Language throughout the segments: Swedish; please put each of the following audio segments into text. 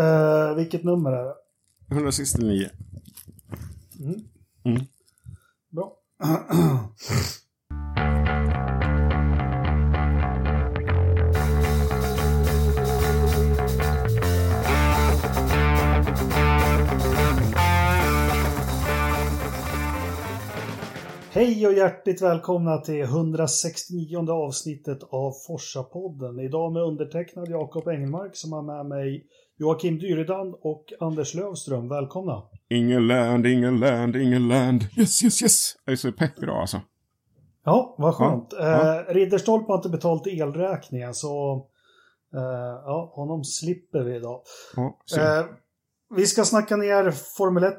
Uh, vilket nummer är det? 169. Mm. Mm. Bra. Hej och hjärtligt välkomna till 169 avsnittet av Forsa-podden. Idag med undertecknad Jakob Engelmark som har med mig Joakim Dyredand och Anders Lövström. Välkomna! Ingen land, ingen land, ingen land. Yes, yes, yes. Jag är så pepp idag alltså. Ja, vad skönt. Ja, ja. Eh, Ridderstolpe har inte betalt elräkningen så eh, ja, honom slipper vi idag. Ja, vi ska snacka ner Formel 1.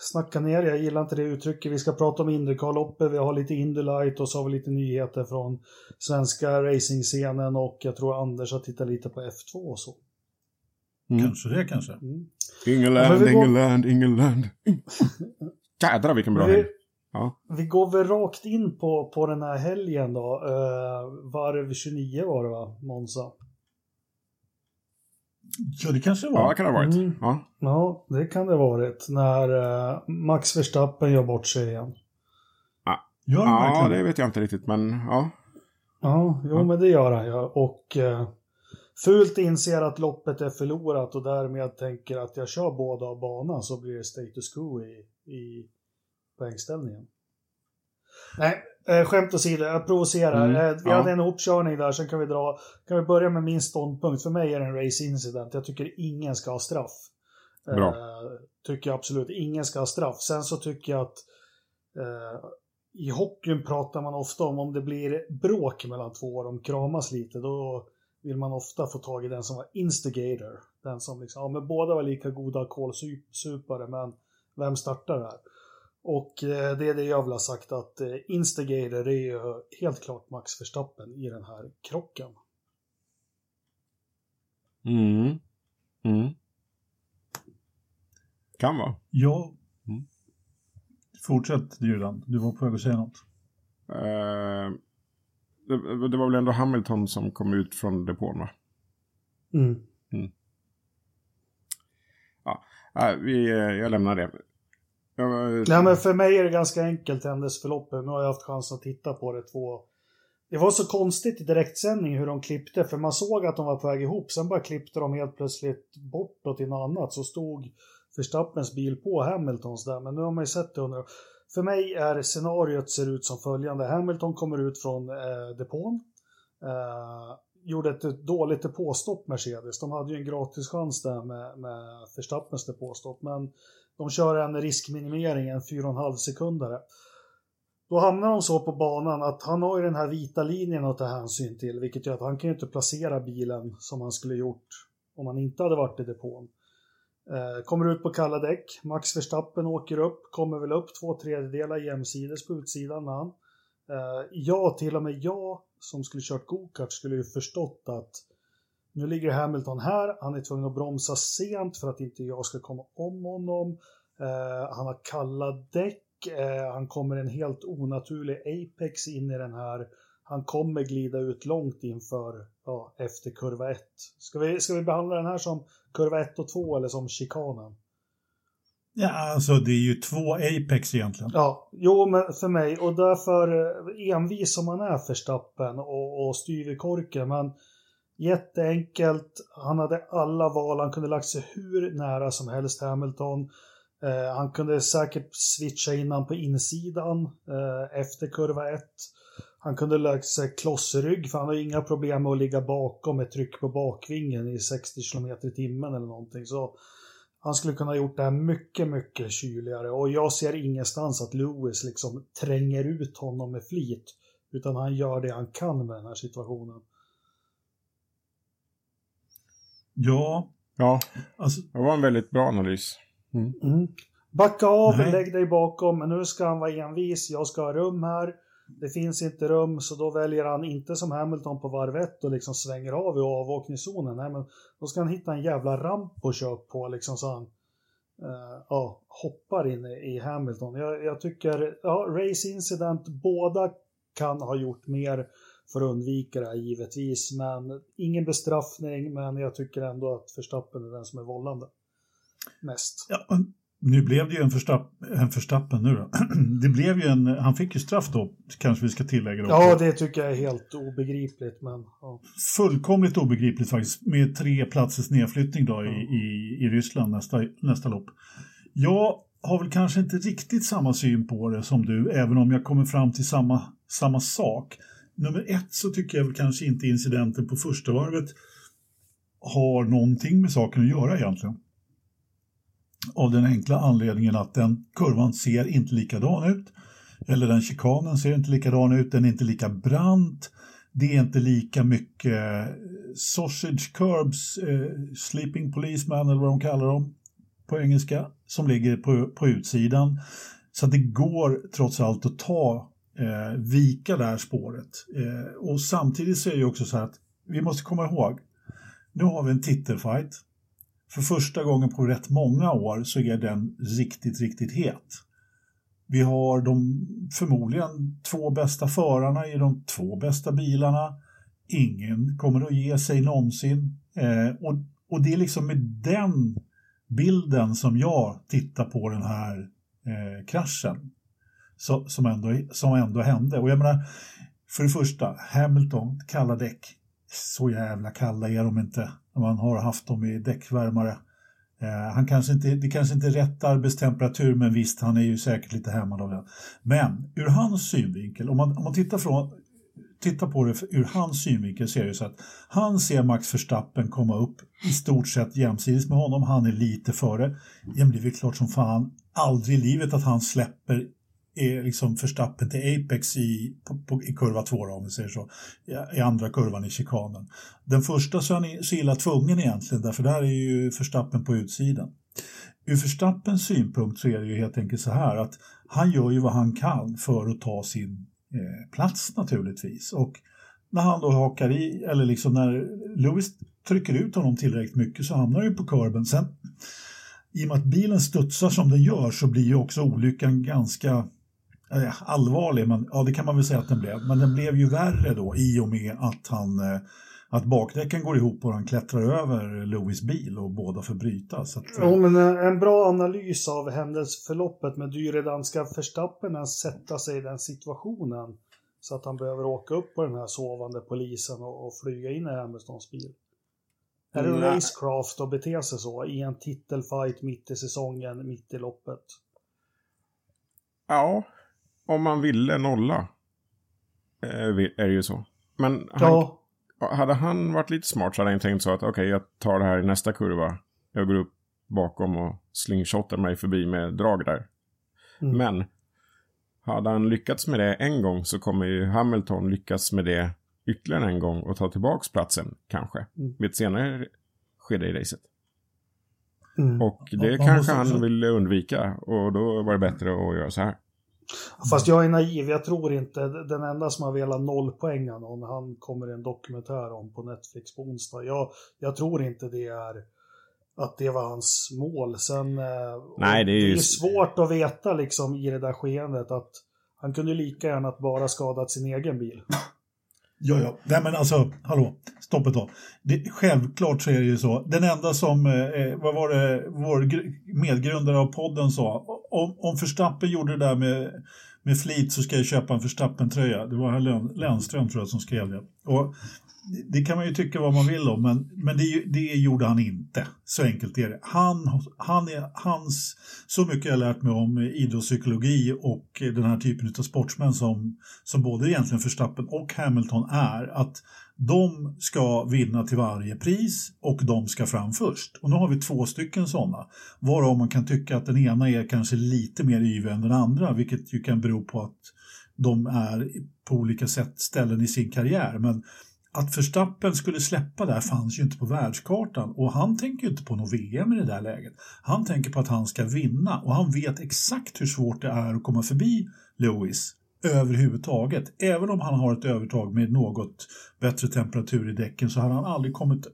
Snacka ner, jag gillar inte det uttrycket. Vi ska prata om Indycar-loppet, vi har lite Indy Light och så har vi lite nyheter från svenska racingscenen och jag tror Anders har tittat lite på F2 och så. Mm. Kanske det kanske. Mm. Ingen Ja, land, men vi går- ingen land, ingen land. Jädrar vilken bra Vi, helg. Ja. vi går väl rakt in på, på den här helgen då. Uh, varv 29 var det va, Monza? Ja, det kanske det ja, var. det kan det ha varit. Mm. Ja. Ja, det kan det ha varit. När eh, Max Verstappen gör bort sig igen. Gör de ja, verkligen det vet jag inte riktigt, men ja. Ja, jo Ja. men det gör han ju. Och eh, fult inser att loppet är förlorat och därmed tänker att jag kör båda av banan så blir det status quo i, i poängställningen. Nej, eh, skämt åsido, jag provocerar. Mm, Eh, vi ja. hade en hopkörning där, sen kan vi dra, kan vi börja med min ståndpunkt. För mig är det en race incident. Jag tycker ingen ska ha straff. Bra. Eh, tycker jag absolut, ingen ska ha straff. Sen så tycker jag att eh, i hockeyn pratar man ofta om om det blir bråk mellan två och de kramas lite, då vill man ofta få tag i den som var instigator. Den som liksom, ja men båda var lika goda kolsupare, men vem startar där? Och eh, det är det jag vill ha sagt att eh, instigator är ju helt klart Max Verstappen i den här krocken. Mm. Mm. Kan vara. Ja. Mm. Fortsätt Dyran, du var på väg att säga något. Eh, det, det var väl ändå Hamilton som kom ut från depån va? Mm. Nej, vi, eh, jag lämnar det. Jag, eh, Nej, men för mig är det ganska enkelt händelseförloppet. Nu har jag haft chans att titta på det två. Det var så konstigt i direktsändning hur de klippte, för man såg att de var på väg ihop. Sen bara klippte de helt plötsligt bortåt till något annat, så stod Verstappens bil på Hamiltons där. Men nu har man ju sett det under... För mig är scenariot ser ut som följande. Hamilton kommer ut från eh, depån. Eh, gjorde ett dåligt depåstopp Mercedes. De hade ju en gratis chans där med, med Verstappens depåstopp. Men de kör en riskminimering, en 4,5 sekundare. Då hamnar de så på banan att han har ju den här vita linjen att ta hänsyn till, vilket gör att han kan ju inte placera bilen som han skulle gjort om han inte hade varit i depån. Eh, kommer ut på kalla däck, Max Verstappen åker upp, kommer väl upp två tredjedelar jämsides på utsidan med han. Eh, ja, till och med jag som skulle kört gokart skulle ju förstått att nu ligger Hamilton här, han är tvungen att bromsa sent för att inte jag ska komma om honom. Eh, han har kalla däck, eh, han kommer en helt onaturlig apex in i den här. Han kommer glida ut långt inför, ja, efter kurva 1. Ska vi, ska vi behandla den här som kurva 1 och 2 eller som chikanen? Ja, alltså det är ju två Apex egentligen. Ja, jo men för mig och därför eh, envis som man är Verstappen och, och styv i korken. Men jätteenkelt, han hade alla val, han kunde lagt sig hur nära som helst Hamilton. Eh, han kunde säkert switcha innan på insidan eh, efter kurva 1. Han kunde lagt sig klossrygg för han har inga problem med att ligga bakom med tryck på bakvingen i 60 km i timmen eller någonting. Så han skulle kunna ha gjort det här mycket, mycket kyligare och jag ser ingenstans att Lewis liksom tränger ut honom med flit. Utan han gör det han kan med den här situationen. Ja, ja, alltså det var en väldigt bra analys. Mm. Backa av, Nej. lägg dig bakom, men nu ska han vara envis, jag ska ha rum här. Det finns inte rum, så då väljer han inte som Hamilton på varv ett och liksom svänger av i avåkningszonen. Nej, men då ska han hitta en jävla ramp och köra på liksom så han eh, ja, hoppar in i, i Hamilton. Jag, jag tycker, ja, race incident, båda kan ha gjort mer. för att undvika det här givetvis. Men ingen bestraffning, men jag tycker ändå att Verstappen är den som är vållande. Mest. Ja, nu blev det ju en, förstapp, en förstappen nu då. Det blev ju en, han fick ju straff då, kanske vi ska tillägga. Då. Ja, det tycker jag är helt obegripligt. Men, ja. Fullkomligt obegripligt faktiskt, med tre platsers nedflyttning då i, i, i Ryssland nästa, nästa lopp. Jag har väl kanske inte riktigt samma syn på det som du, även om jag kommer fram till samma, samma sak. Nummer ett så tycker jag väl kanske inte incidenten på första varvet har någonting med saken att göra egentligen. Av den enkla anledningen att den kurvan ser inte likadan ut. Eller den chikanen ser inte likadan ut, den är inte lika brant. Det är inte lika mycket eh, sausage curbs, eh, sleeping policeman eller vad de kallar dem på engelska, som ligger på, på utsidan. Så att det går trots allt att ta, eh, vika det här spåret. Eh, och samtidigt så är det också så att vi måste komma ihåg, nu har vi en titelfight för första gången på rätt många år så är den riktigt, riktigt het. Vi har de förmodligen två bästa förarna i de två bästa bilarna. Ingen kommer att ge sig någonsin. Eh, och, och det är liksom med den bilden som jag tittar på den här eh, kraschen så, som, ändå, som ändå hände. Och jag menar, för det första, Hamilton, kalla däck. Så jävla kalla är de inte man har haft dem i däckvärmare. Eh, han kanske inte, det kanske inte är rätt arbetstemperatur, men visst, han är ju säkert lite hämmad av det. Men ur hans synvinkel, om man, om man tittar, från, tittar på det ur hans synvinkel så är det så att han ser Max Verstappen komma upp i stort sett jämsides med honom. Han är lite före. Ja, men det är väl klart som fan aldrig i livet att han släpper är liksom förstappen till Apex i, på, på, i kurva 2 om vi säger så, i, i andra kurvan i chikanen. Den första så är han så illa tvungen egentligen därför där är ju förstappen på utsidan. Ur förstappens synpunkt så är det ju helt enkelt så här att han gör ju vad han kan för att ta sin eh, plats naturligtvis och när han då hakar i, eller liksom när Lewis trycker ut honom tillräckligt mycket så hamnar han ju på kurben. Sen i och med att bilen studsar som den gör så blir ju också olyckan ganska allvarlig, men ja, det kan man väl säga att den blev. Men den blev ju värre då i och med att han eh, att bakdäcken går ihop och han klättrar över Lewis bil och båda får bryta. Så att, Jo, men eh, en bra analys av händelseförloppet med dyredanska Verstappen att sätta sig i den situationen. Så att han behöver åka upp på den här sovande polisen och, och flyga in i Hamiltons bil. Är det Nej. racecraft att bete sig så i en titelfight mitt i säsongen, mitt i loppet? Ja, om man ville nolla. eh, Är det ju så. Men han, Ja, hade han varit lite smart så hade han tänkt så att okej, jag tar det här i nästa kurva. Jag går upp bakom och slingshotar mig förbi med drag där. Mm. Men hade han lyckats med det en gång så kommer ju Hamilton lyckas med det ytterligare en gång och ta tillbaks platsen kanske. Mm. Vid ett senare skede i racet. mm. Och det Ja, kanske han ville undvika och då var det bättre att göra så här. Fast jag är naiv, jag tror inte, den enda som har velat nollpoänga någon, han kommer i en dokumentär om på Netflix på onsdag. Jag, jag tror inte det är att det var hans mål. Sen, eh, Nej, det är ju- svårt att veta liksom i det där skeendet att han kunde lika gärna att bara skadat sin egen bil. Ja, ja. Nej, men alltså, hallå, stopp ett tag. Det, självklart så är det ju så. Den enda som, eh, eh vad var det, vår medgrundare av podden sa, om, om Verstappen gjorde det där med, med flit så ska jag köpa en Verstappen-tröja. Det var herr Lön- Lennström tror jag som skrev det. Och det kan man ju tycka vad man vill om, men, men det, det gjorde han inte. Så enkelt är det. Han, han är, hans, så mycket jag har lärt mig om idrottspsykologi och den här typen av sportsmän som, som både egentligen Verstappen och Hamilton är, att de ska vinna till varje pris och de ska fram först. Och nu har vi två stycken sådana, varav man kan tycka att den ena är kanske lite mer yvig än den andra, vilket ju kan bero på att de är på olika sätt ställen i sin karriär. Men att Verstappen skulle släppa där fanns ju inte på världskartan och han tänker ju inte på något VM i det där läget. Han tänker på att han ska vinna och han vet exakt hur svårt det är att komma förbi Lewis överhuvudtaget. Även om han har ett övertag med något bättre temperatur i däcken så har han aldrig kommit,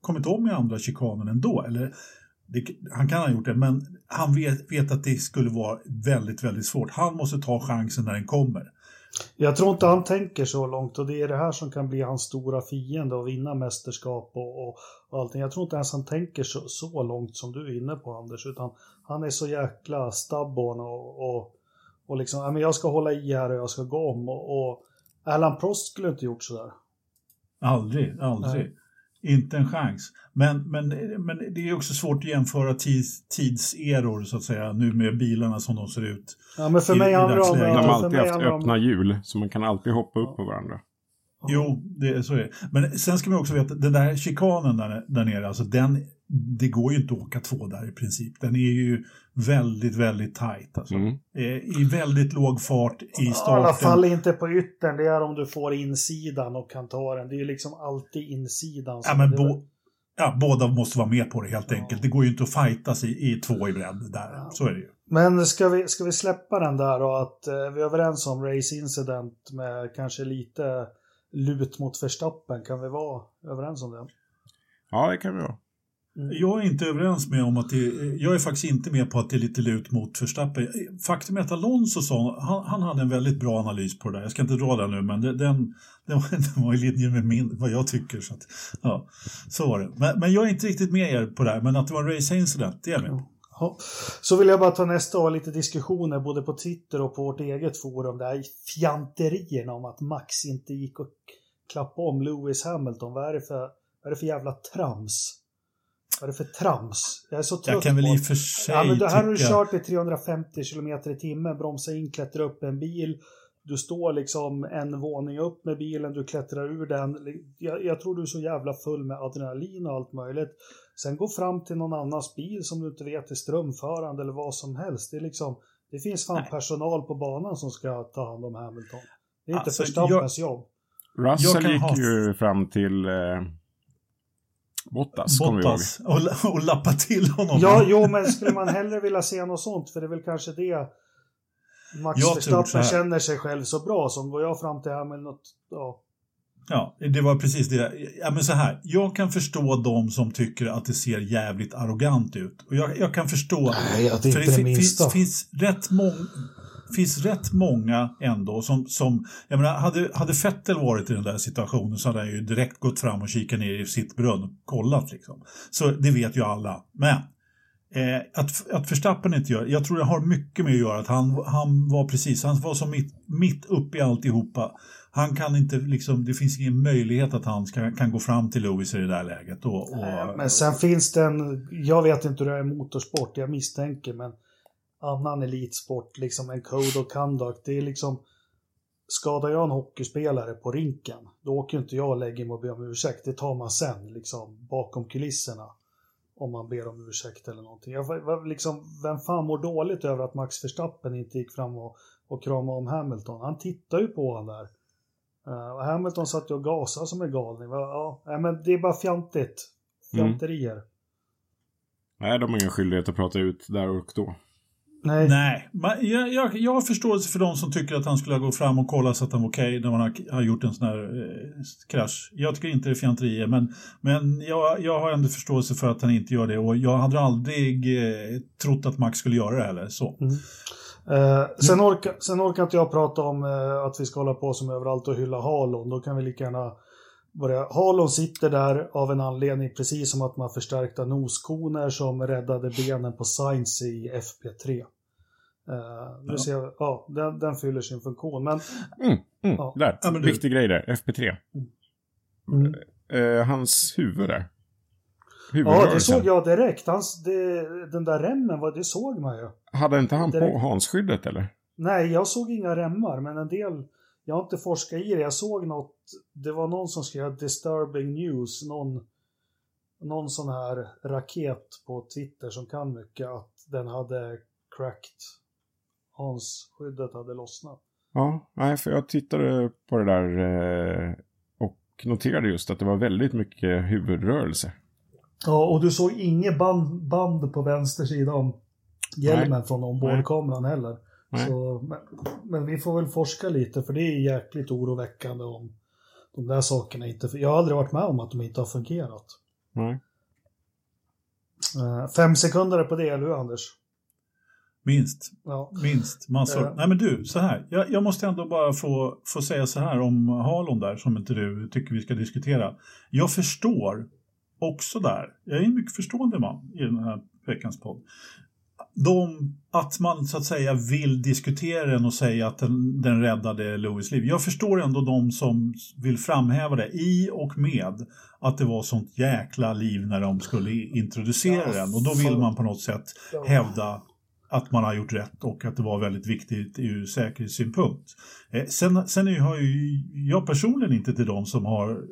kommit om i andra chikanen ändå. Eller, det, han kan ha gjort det, men han vet, vet att det skulle vara väldigt, väldigt svårt. Han måste ta chansen när den kommer. Jag tror inte han tänker så långt och det är det här som kan bli hans stora fiende och vinna mästerskap och, och, allting. Jag tror inte ens han tänker så, så långt som du är inne på Anders, utan han är så jäkla stubborn och, och, och liksom, ja, men jag ska hålla i här och jag ska gå om och, och Alan Prost skulle inte gjort sådär. Aldrig, aldrig. Nej. Inte en chans. Men, men, men det är också svårt att jämföra tids, tidseror så att säga, nu med bilarna som de ser ut. Ja, men för mig handlar det om... De har alltid haft öppna hjul, så man kan alltid hoppa upp på varandra. Jo, det, så är det. Men sen ska man också veta, den där chikanen där, där nere, alltså den, det går ju inte att åka två där i princip. Den är ju väldigt, väldigt tajt. Alltså. Mm. I väldigt låg fart i starten. I alla fall inte på yttern, det är om du får insidan och kan ta den. Det är ju liksom alltid insidan. Ja, men bo ja, båda måste vara med på det helt ja. enkelt. Det går ju inte att fightas i, i två i bredd där. Ja. Så är det ju. Men ska vi, ska vi släppa den där och att eh, vi är överens om race incident med kanske lite lut mot Verstappen? Kan vi vara överens om det? Ja, det kan vi vara. Mm. Jag är inte överens med om att det, jag är faktiskt inte med på att det är lite lut mot Verstappen. Faktum är att Alonso sa, han, han, hade en väldigt bra analys på det där. Jag ska inte dra den nu, men det, den, den, var, den var i linje med min, vad jag tycker. Så, att, ja, så var det. Men, men, jag är inte riktigt med er på det här, men att det var en race incident, det är jag med. Ja. Så vill jag bara ta nästa år lite diskussioner både på Twitter och på vårt eget forum. Det här fjanterierna om att Max inte gick och klappade om Lewis Hamilton. Vad är det för, vad är det för jävla trams? Vad är det för trams? Jag är så trött Jag kan väl i och för sig ja, men det här har du kört i 350 km i timmen, bromsa in, klättra upp en bil. Du står liksom en våning upp med bilen, du klättrar ur den. Jag, jag, tror du är så jävla full med adrenalin och allt möjligt. Sen gå fram till någon annans bil som du inte vet är strömförande eller vad som helst. Det, är liksom, det finns fan Nej. personal på banan som ska ta hand om Hamilton. Det är inte alltså, Verstappens jobb. Russell gick ha... ju fram till eh Bottas, Bottas. Och, och lappa till honom. Ja, jo, men skulle man hellre vilja se något sånt? För det är väl kanske det Max jag Verstappen känner sig själv så bra som går jag fram till här med något, ja. Ja, det var precis det. Ja, men så här, jag kan förstå de som tycker att det ser jävligt arrogant ut. Och jag, jag kan förstå... Nej, det är inte det, det minsta. finns, finns rätt många finns rätt många ändå som, som jag menar, hade, hade Fettel varit i den där situationen så hade han ju direkt gått fram och kikat ner i sitt brunn och kollat liksom. Så det vet ju alla. Men eh, att, att Verstappen inte gör, jag tror det har mycket med att göra att han, han var precis, han var som mitt, mitt uppe i alltihopa. Han kan inte, liksom, det finns ingen möjlighet att han ska, kan gå fram till Lewis i det där läget. Och, och, men sen finns det en, jag vet inte hur det är i motorsport, jag misstänker, men annan elitsport, liksom en code of conduct. Det är liksom, skadar jag en hockeyspelare på rinken, då åker inte jag och lägger mig och ber om ursäkt. Det tar man sen, liksom bakom kulisserna. Om man ber om ursäkt eller någonting. Jag, liksom, vem fan mår dåligt över att Max Verstappen inte gick fram och, och kramade om Hamilton? Han tittar ju på honom där. Uh, och Hamilton satt ju och gasade som en galning. Ja, men det är bara fjantigt. Mm. Fjanterier. Mm. Nej, de har ingen skyldighet att prata ut där och då. Nej. Nej. Jag, jag, jag har förståelse för de som tycker att han skulle gått fram och kollat så att han var okej okay när man har, har, gjort en sån här eh, krasch. Jag tycker inte det är fjanterier, men, men jag, jag har ändå förståelse för att han inte gör det och jag hade aldrig eh, trott att Max skulle göra det heller. Så. Mm. Eh, sen, orkar, sen orkar inte jag prata om eh, att vi ska hålla på som överallt och hylla Halon. Då kan vi lika gärna börja. Halon sitter där av en anledning, precis som att man förstärkta noskoner som räddade benen på Science i FP3. Uh, eh, nu ja. ser jag, ja, den, den, fyller sin funktion. Men, mm, mm, ja. Där, ja, du... viktig grej där, FP3. Mm. Uh, hans huvud där. Ja, det såg jag direkt. Hans, det, den där remmen, det såg man ju. Hade inte han direkt. på handskyddet eller? Nej, jag såg inga remmar, men en del jag har inte forskat i det. Jag såg något, det var någon som skrev disturbing news, någon, någon sån här raket på Twitter som kan mycket, att den hade cracked. Hans skyddet hade lossnat. Ja, nej, för jag tittade på det där eh, och noterade just att det var väldigt mycket huvudrörelse. Ja, och du såg inget band, band på vänster sida om hjälmen nej. från ombordkameran heller. Så, men, men, vi får väl forska lite för det är jäkligt oroväckande om de där sakerna inte... Jag har aldrig varit med om att de inte har fungerat. Nej. Uh, fem sekunder på det, eller hur Anders? Minst. Ja. Minst. Massor. Ja. Nej men du, så här. Jag, jag måste ändå bara få, få säga så här om Halon där som inte du tycker vi ska diskutera. Jag förstår också där, jag är en mycket förstående man i den här veckans podd. De, att man så att säga vill diskutera den och säga att den, den räddade Louis liv. Jag förstår ändå de som vill framhäva det i och med att det var sånt jäkla liv när de skulle introducera Ja, den. Och då vill man på något sätt Ja. hävda att man har gjort rätt och att det var väldigt viktigt ur säkerhetssynpunkt. Eh, sen sen är, har ju jag personligen inte till de som har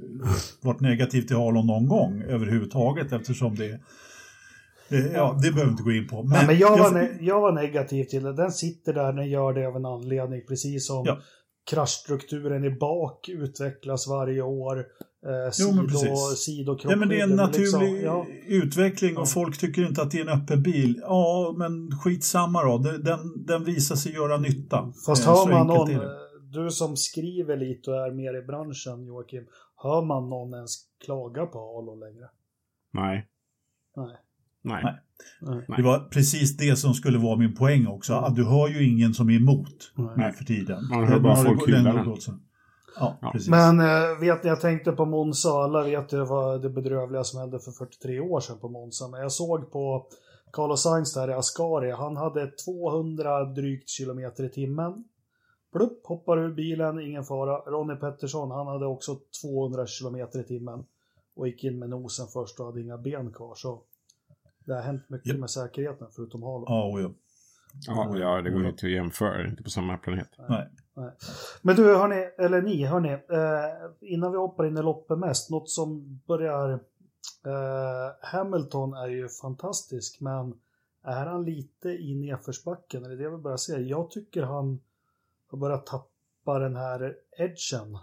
varit negativ till Halon någon gång överhuvudtaget eftersom det eh, Ja, det behöver vi inte gå in på. Nej, men jag, var ne- jag var negativ till det. Den sitter där, den gör det av en anledning. Precis som Ja. kraschstrukturen i bak utvecklas varje år. Eh, Jo, men sido, precis. sidokrockskydden. Ja, men det är en men naturlig liksom, ja. utveckling och Ja. folk tycker inte att det är en öppen bil. Ja, men skitsamma då. Den, den visar sig göra nytta. Fast Eh, hör man någon, eh, du som skriver lite och är mer i branschen Joakim, hör man någon ens klaga på Alo längre? Nej. Nej. Nej. Nej. Nej. Det var precis det som skulle vara min poäng också. Mm. Att du har ju ingen som är emot Nej. för tiden. Man hör bara folk hylla. Ja, Ja. Men eh, vet ni, jag tänkte på Monza, alla vet ju vad det bedrövliga som hände för 43 år sedan på Monza. Men jag såg på Carlos Sainz där i Ascari, han hade 200 drygt kilometer i timmen. Plupp, hoppar ur bilen, ingen fara. Ronnie Pettersson, han hade också 200 kilometer i timmen. Och gick in med nosen först och hade inga ben kvar. Så det har hänt mycket Ja. med säkerheten förutom Halo. Ja, och ja. Ja, ja, det går ju inte att jämföra. Inte på samma planet. Nej. Men du, hörni, eller ni, hörni, eh, innan vi hoppar in i loppet mest, något som börjar... Eh, Hamilton är ju fantastisk, men är han lite i nedförsbacken? Är det det vi börjar se? Jag tycker han har börjat tappa den här edgen.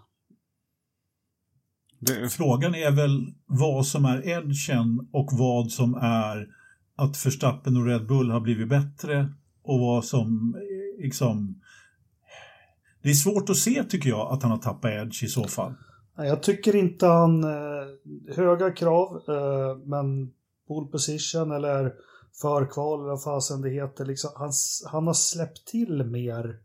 Det, Frågan är väl vad som är edgen och vad som är att Verstappen och Red Bull har blivit bättre och vad som liksom... Det är svårt att se tycker jag att han har tappat edge i så fall. Jag tycker inte han... Eh, höga krav, eh, men pole position eller förkval eller vad fasen det heter. Liksom, han, han har släppt till mer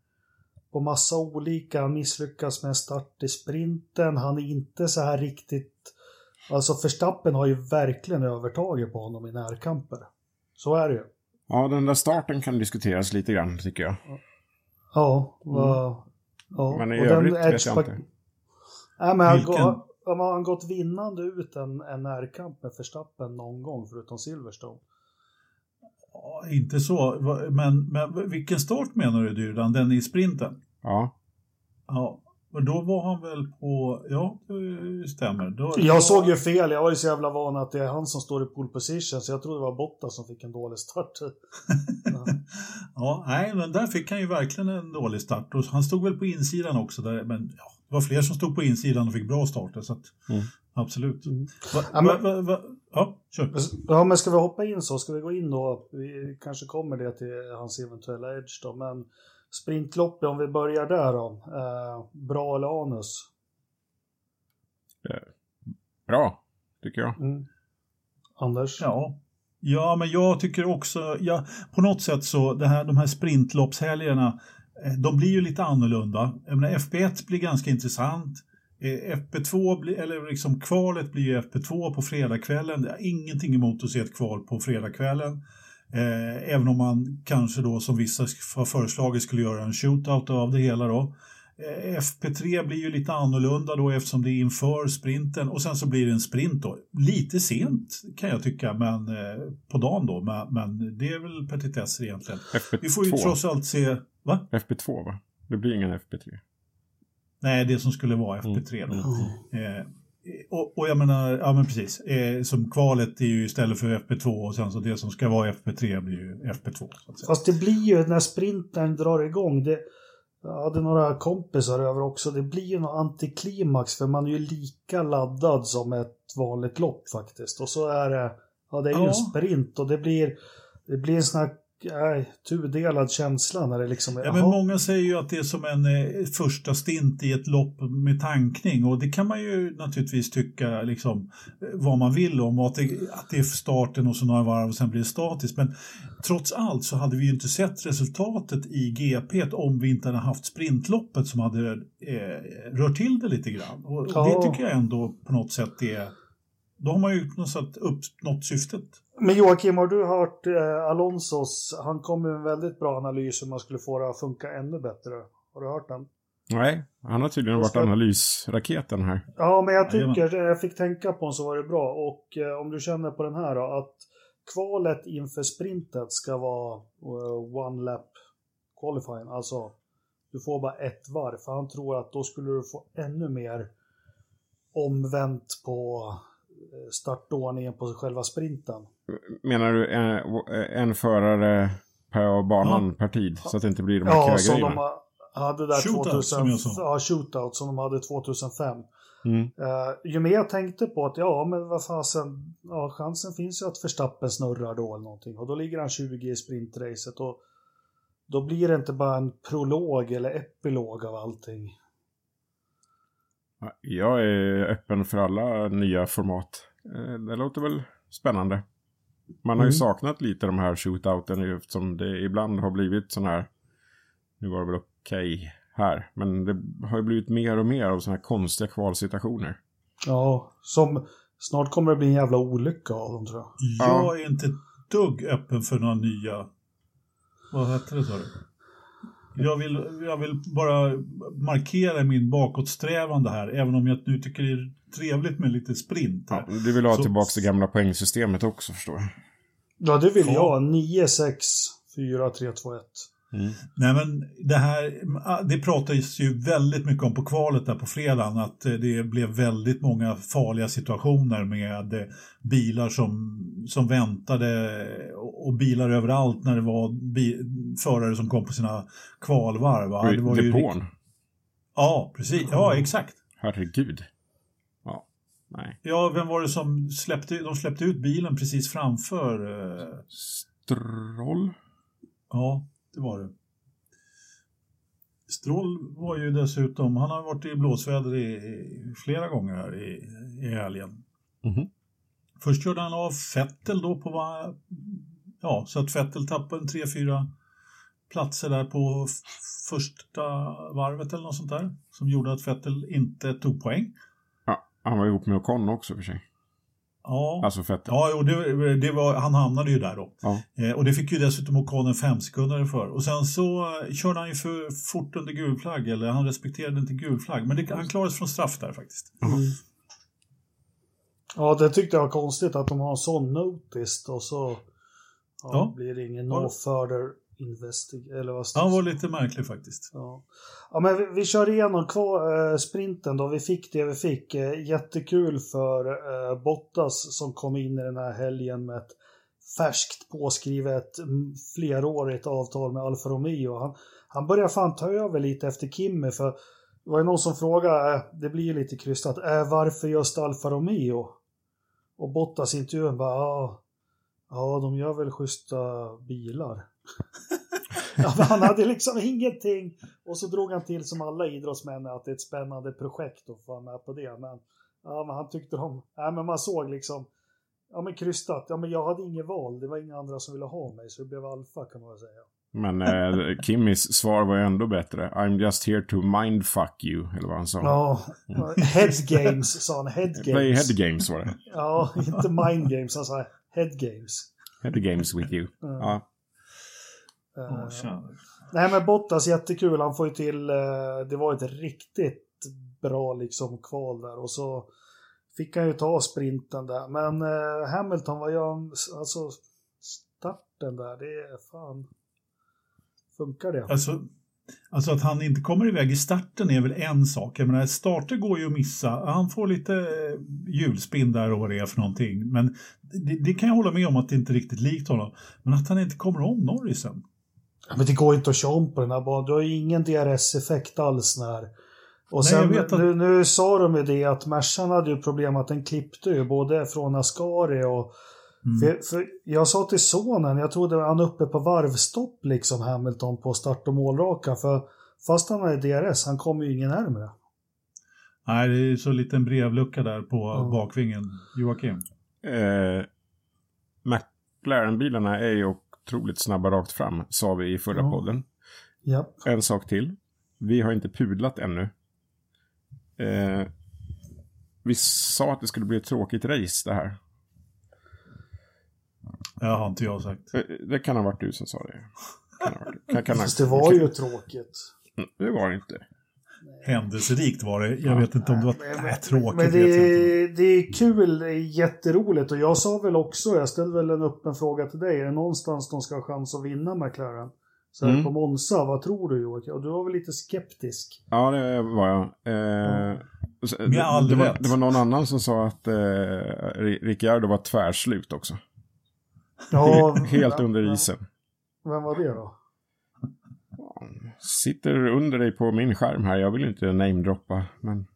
på massa olika. Han misslyckas med start i sprinten. Han är inte så här riktigt... Alltså Verstappen har ju verkligen övertaget på honom i närkamper. Så är det ju. ja, den där starten kan diskuteras lite grann, tycker jag. Ja, vad... Ja, Men i och den övrigt vet jag inte. Nej, men han, har han gått vinnande ut en, en närkamp med Verstappen någon gång förutom Silverstone? Ja, inte så, men, men vilken start menar du Dyrdan? Den i sprinten? Ja. Ja, och då var han väl på... Ja, det stämmer. Då, då, Jag såg ju fel, jag var ju så jävla van att det är han som står i pole position så jag trodde det var Bottas som fick en dålig start. Ja. Ja, nej, men där fick han ju verkligen en dålig start. Och han stod väl på insidan också. Där, men ja, det var fler som stod på insidan och fick bra starter. Så att, Mm. Absolut. Mm. Va, Ja, men- va, va, ja, kör. Ja, men ska vi hoppa in så? Ska vi gå in då? Vi kanske kommer det till hans eventuella edge då, men sprintloppet, om vi börjar där då. Eh, bra eller anus? Bra, tycker jag. Mm. Anders? Ja. ja, men jag tycker också, ja, på något sätt så, det här, de här sprintloppshelgerna, eh, de blir ju lite annorlunda. Jag menar, FP1 blir ganska intressant. Eh, FP2, blir, eller liksom kvalet blir ju FP2 på fredagskvällen. Jag har ingenting emot att se ett kval på fredagskvällen. Eh, även om man kanske då, som vissa har föreslagit, skulle göra en shootout av det hela då. Eh, FP3 blir ju lite annorlunda då eftersom det är inför sprinten och sen så blir det en sprint då. Lite sent kan jag tycka, men eh, på dagen då, men, men det är väl petitesser egentligen. FP2. Vi får ju trots allt se, va? FP2, va? Det blir ingen FP3. Nej, det som skulle vara FP3 då. Mm. Eh, och, och jag menar, ja men precis, eh, som kvalet är ju istället för FP2 och sen så det som ska vara FP3 blir ju FP2. Så att säga. Fast det blir ju när sprinten drar igång. Det, jag hade några kompisar över också. Det blir ju något antiklimax för man är ju lika laddad som ett vanligt lopp faktiskt. Och så är det, ja det är ju Ja. en sprint och det blir, det blir en sån här nej, tudelad känsla när det liksom är... Ja, men många säger ju att det är som en eh, första stint i ett lopp med tankning och det kan man ju naturligtvis tycka liksom, eh, vad man vill om och att det, att det är för starten och så några varv och sen blir det statiskt. Men trots allt så hade vi ju inte sett resultatet i GP om vi inte hade haft sprintloppet som hade eh, rört till det lite grann. Och, Ja. det tycker jag ändå på något sätt är då har man ju uppnått syftet. Men Joakim, har du hört eh, Alonsos? Han kom med en väldigt bra analys hur man skulle få det att funka ännu bättre. Har du hört den? Nej, han har tydligen varit analysraketen här. Ja, men jag Jajamän. tycker, jag fick tänka på den så var det bra. Och eh, om du känner på den här då, att kvalet inför sprintet ska vara eh, one lap qualifying. Alltså, du får bara ett varv. För han tror att då skulle du få ännu mer omvänt på eh, startordningen på själva sprinten. Menar du en, en förare per banan per tid? Så att det inte blir de här Ja, som de hade där Shootout, 2000, som. Ja, shootout som de hade 2005. Mm. Uh, ju mer jag tänkte på att ja, men vad fasen, ja, chansen finns ju att Verstappen snurrar då eller någonting. Och då ligger han 20 i sprintracet och då blir det inte bara en prolog eller epilog av allting. Jag är öppen för alla nya format. Eh, Det låter väl spännande. Man har ju Mm. saknat lite de här shootouten ju, eftersom det ibland har blivit sån här. Nu var det väl okej här. Men det har ju blivit mer och mer av såna här konstiga kvalsituationer. Ja, som snart kommer det bli en jävla olycka av dem tror jag. Jag är inte dugg öppen för några nya... Vad hette det sa du? Jag vill, jag vill bara markera min bakåtsträvande här, även om jag nu tycker det är trevligt med lite sprint. Ja, du vill ha Så- tillbaka det gamla poängsystemet också förstår jag. Ja, det vill Ja. jag. 9, 6, 4, 3, 2, 1. Nej, men det här, det pratades ju väldigt mycket om på kvalet där på fredagen, att eh, det blev väldigt många farliga situationer med eh, bilar som, som väntade och och bilar överallt när det var bi, förare som kom på sina kvalvarv. Va? Det var ju Depån. rikt- Ja, precis. Ja, exakt. Herregud. Ja, nej. Ja, vem var det som släppte, de släppte ut bilen precis framför? eh, Stroll? Ja, det var det. Stroll var ju dessutom, han har varit i blåsväder i, i flera gånger här i, i helgen. Mhm. Först körde han av Fettel då på va, ja, så att Fettel tappade en 3-4 platser där på f- första varvet eller något sånt där. Som gjorde att Fettel inte tog poäng. Han var ihop med Ocon också för sig. Ja, Alltså ja jo, det, det var, han hamnade ju där då. Ja. Eh, och det fick ju dessutom Ocon en fem sekunder för. Och sen så eh, körde han ju för fort under gul flagg, eller han respekterade inte gul flagg. Men det, han klarades från straff där faktiskt. Ja, det tyckte jag var konstigt att de har en sån notice och så ja, Ja. blir det ingen no further investig eller vad Han var lite märklig faktiskt. Ja. ja, men vi, vi kör igenom kvar, eh, sprinten då. Vi fick det vi fick. Eh, jättekul för eh, Bottas som kom in i den här helgen med ett färskt påskrivet flerårigt avtal med Alfa Romeo. Han, han börjar fan ta över lite efter Kimmy för det var ju någon som frågade, eh, det blir ju lite krystat, eh, varför just Alfa Romeo? Och Bottas intervjun bara, ja, ja de gör väl schyssta bilar. Ja, han hade liksom ingenting. Och så drog han till som alla idrottsmän att det är ett spännande projekt att få vara med på det. Men, ja, men han tyckte de, ja, men man såg liksom, ja men krystat, ja men jag hade inget val, det var inga andra som ville ha mig så det blev alfa kan man väl säga. Men eh, Kimmys svar var ju ändå bättre. I'm just here to mindfuck you, eller vad han sa. Ja, head games sa han, head Play games. head games var det. Ja, inte mind games, han sa head games. Head games with you. Ja. Tjena. Nej men Bottas jättekul, han får ju till, eh, det var ett riktigt bra liksom kval där och så fick han ju ta sprinten där. Men eh, Hamilton var ju, alltså starten där, det är fan, funkar det? Alltså, alltså att han inte kommer iväg i starten är väl en sak. Jag menar, starter går ju att missa. Han får lite eh, hjulspinn där och vad det är för någonting. Men det, det kan jag hålla med om att det inte är riktigt likt honom. Men att han inte kommer om Norrisen. Ja, Men det går inte att köra om på den här banan, du har ju ingen DRS-effekt alls när och Nej, jag sen, vet att- nu, nu sa de ju det att Mercan hade ju problem att den klippte ju både från Ascari och Mm. För, för jag sa till sonen, jag trodde han uppe på varvstopp liksom Hamilton på start och målraka. För fast han är DRS, han kommer ju ingen närmare. Nej, det är så liten brevlucka där på Ja. bakvingen. Joakim? Eh, McLaren-bilarna är ju otroligt snabba rakt fram, sa vi i förra Ja. podden. Ja. En sak till. Vi har inte pudlat ännu. Eh, vi sa att det skulle bli ett tråkigt race det här. Det har inte jag sagt. Eh, Det kan ha varit du som sa det. Kan ha varit, kan, kan ha, Fast det var ju tråkigt. Mm, Det var det inte. Händelserikt var det. Jag vet inte om det var... Men- Nej, tråkigt Men det är, det är kul, det är jätteroligt. Och jag sa väl också, jag ställde väl en öppen fråga till dig. Är det någonstans de ska ha chans att vinna McLaren? Så här Mm. på Monza, vad tror du Joakim? Och du var väl lite skeptisk? Ja, det var jag. Eh, Med det, var, det var någon annan som sa att eh, Ri- Ricciardo var tvärslut också. Ja, Helt under isen. Vem var det då? Sitter under dig på min skärm här. Jag vill inte namedroppa, men...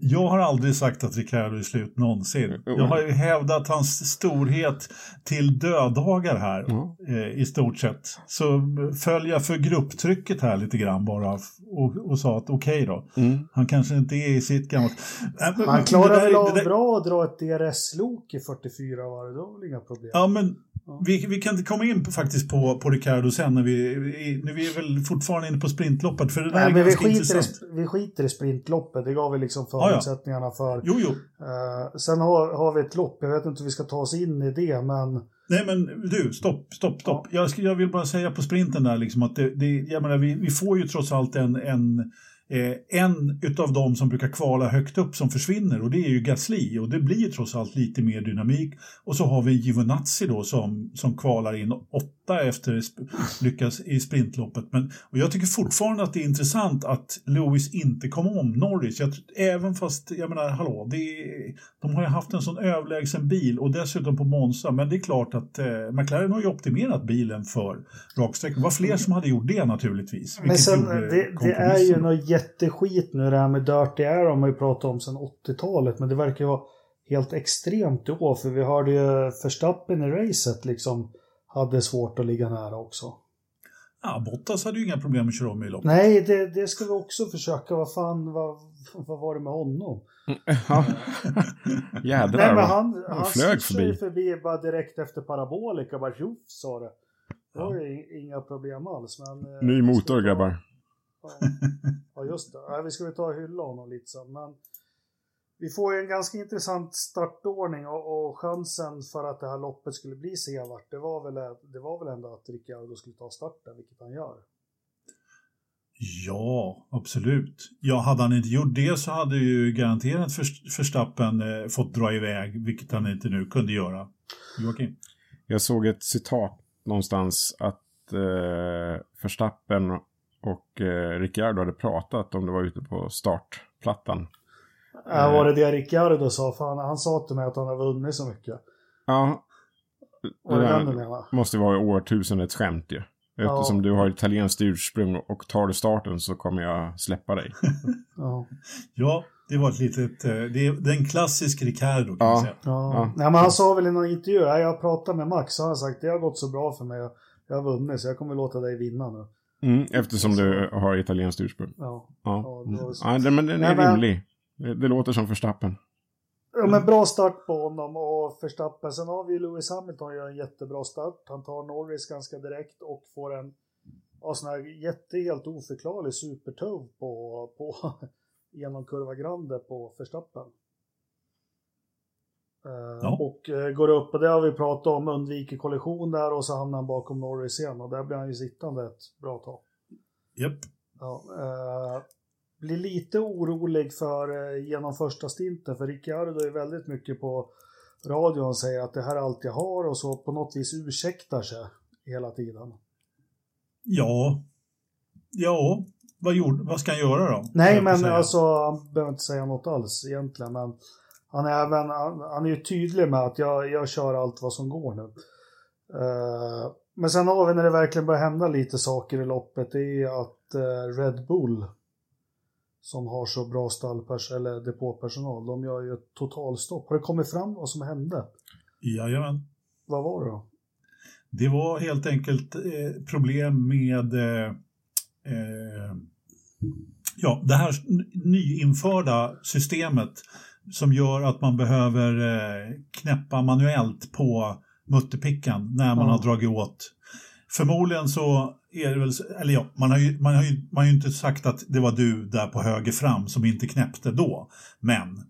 Jag har aldrig sagt att Ricciardo är slut någonsin. Jag har ju hävdat hans storhet till döddagar här. Ja. eh, i stort sett. Så föll jag för grupptrycket här lite grann bara och, och sa att okej då. Mm. Han kanske inte är i sitt gamla... Äh, men- Han men klarar väl av bra att dra ett DRS-lok i 44 varv, det var väl inga problem? Ja, men. Vi, vi kan komma in på, faktiskt på, på Ricardo sen när vi, nu vi är väl fortfarande inne på sprintloppet för det där Nej, är men vi skiter, intressant. i, vi skiter i sprintloppet, det gav vi liksom ja. förutsättningarna för. Jo, jo. Eh, sen har, har vi ett lopp, jag vet inte hur vi ska ta oss in i det, men Nej men du, stopp, stopp, stopp. Jag, ska, jag vill bara säga på sprinten där liksom att det, det, jag menar, vi, vi får ju trots allt en, en, eh, en utav dem som brukar kvala högt upp som försvinner och det är ju Gasly och det blir ju trots allt lite mer dynamik. Och så har vi Giovinazzi då som, som kvalar in åtta efter lyckas i sprintloppet. Men, och jag tycker fortfarande att det är intressant att Lewis inte kom om Norris. Jag, även fast, jag menar, hallå, det de har ju haft en sån överlägsen bil och dessutom på Monza. Men det är klart att eh, McLaren har ju optimerat bilen för raksträckning. Det var fler som hade gjort det naturligtvis. Men sen, gjorde det, det är ju något jätteskit nu det här med Dirty Air har man ju pratat om sedan 80-talet, men det verkar ju vara helt extremt år, för vi hörde ju Verstappen i racet liksom hade svårt att ligga nära också. Ja, Bottas hade ju inga problem att köra om i loppet. Nej, det, det ska vi också försöka. Vad fan, vad, vad var det med honom? Ja. Jädrar. Nej, men han, han han flög förbi. förbi bara direkt efter parabolika, bara tjoff sa det. Det var ju inga problem alls. Men, eh, Ny motor, grabbar. Ja, just det. Ja, vi ska väl ta och hylla honom lite sen. Men vi får ju en ganska intressant startordning och, och chansen för att det här loppet skulle bli sevart, det var väl, det var väl ändå att Ricciardo skulle ta starten, vilket han gör. Ja, absolut. Ja, hade han inte gjort det så hade ju garanterat Verstappen eh, fått dra iväg, vilket han inte nu kunde göra. Joakim? Jag såg ett citat någonstans att eh, Verstappen och eh, Ricciardo hade pratat om det var ute på startplattan. Äh, var det det Ricciardo sa? Fan, han sa till mig att han har vunnit så mycket. Ja, Var det den du menade? måste vara årtusendets skämt ju. Eftersom Ja. du har italienskt ursprung och tar du starten så kommer jag släppa dig. Ja. Ja, det var ett litet... eh, Det är, det är en klassisk Ricardo kan Ja. man säga. Ja. Ja. Nej, men han sa väl i någon intervju, "Ja, jag pratade med Max, så har han sagt det har gått så bra för mig, jag, jag har vunnit så jag kommer låta dig vinna nu. Mm, eftersom du har italienskt ursprung. Ja, Ja, Ja, det men den är Nej, rimlig. Det, det låter som Verstappen. ja men bra start på honom och Verstappen. Sen har vi Lewis Hamilton gör en jättebra start. Han tar Norris ganska direkt och får en ja, sån här jätte, helt oförklarlig supertuv på, på genom kurva Grande på Verstappen. Eh, Ja. Och eh, går upp, och det har vi pratat om, undviker kollision där och så hamnar han bakom Norris igen och där blir han ju sittande ett bra tag. Japp. Ja, eh, blir lite orolig för eh, genom första stinten, för Ricciardo är väldigt mycket på radion säger att det här är allt jag har och så på något vis ursäktar sig hela tiden. Ja. Ja, vad, gjorde, vad ska han göra då? Nej, men alltså han behöver inte säga något alls egentligen, men han är även, han, han är ju tydlig med att jag, jag kör allt vad som går nu. Eh, men sen har vi när det verkligen börjar hända lite saker i loppet, det är att eh, Red Bull som har så bra stallpers eller depåpersonal, de gör ju ett totalstopp. Har det kommit fram vad som hände? Jajamän. Vad var det då? Det var helt enkelt eh, problem med eh, eh, ja, det här nyinförda systemet som gör att man behöver eh, knäppa manuellt på mutterpickan när man Ja. har dragit åt. Förmodligen så är det väl, eller ja, man har, ju, man, har ju, man har ju inte sagt att det var du där på höger fram som inte knäppte då. Men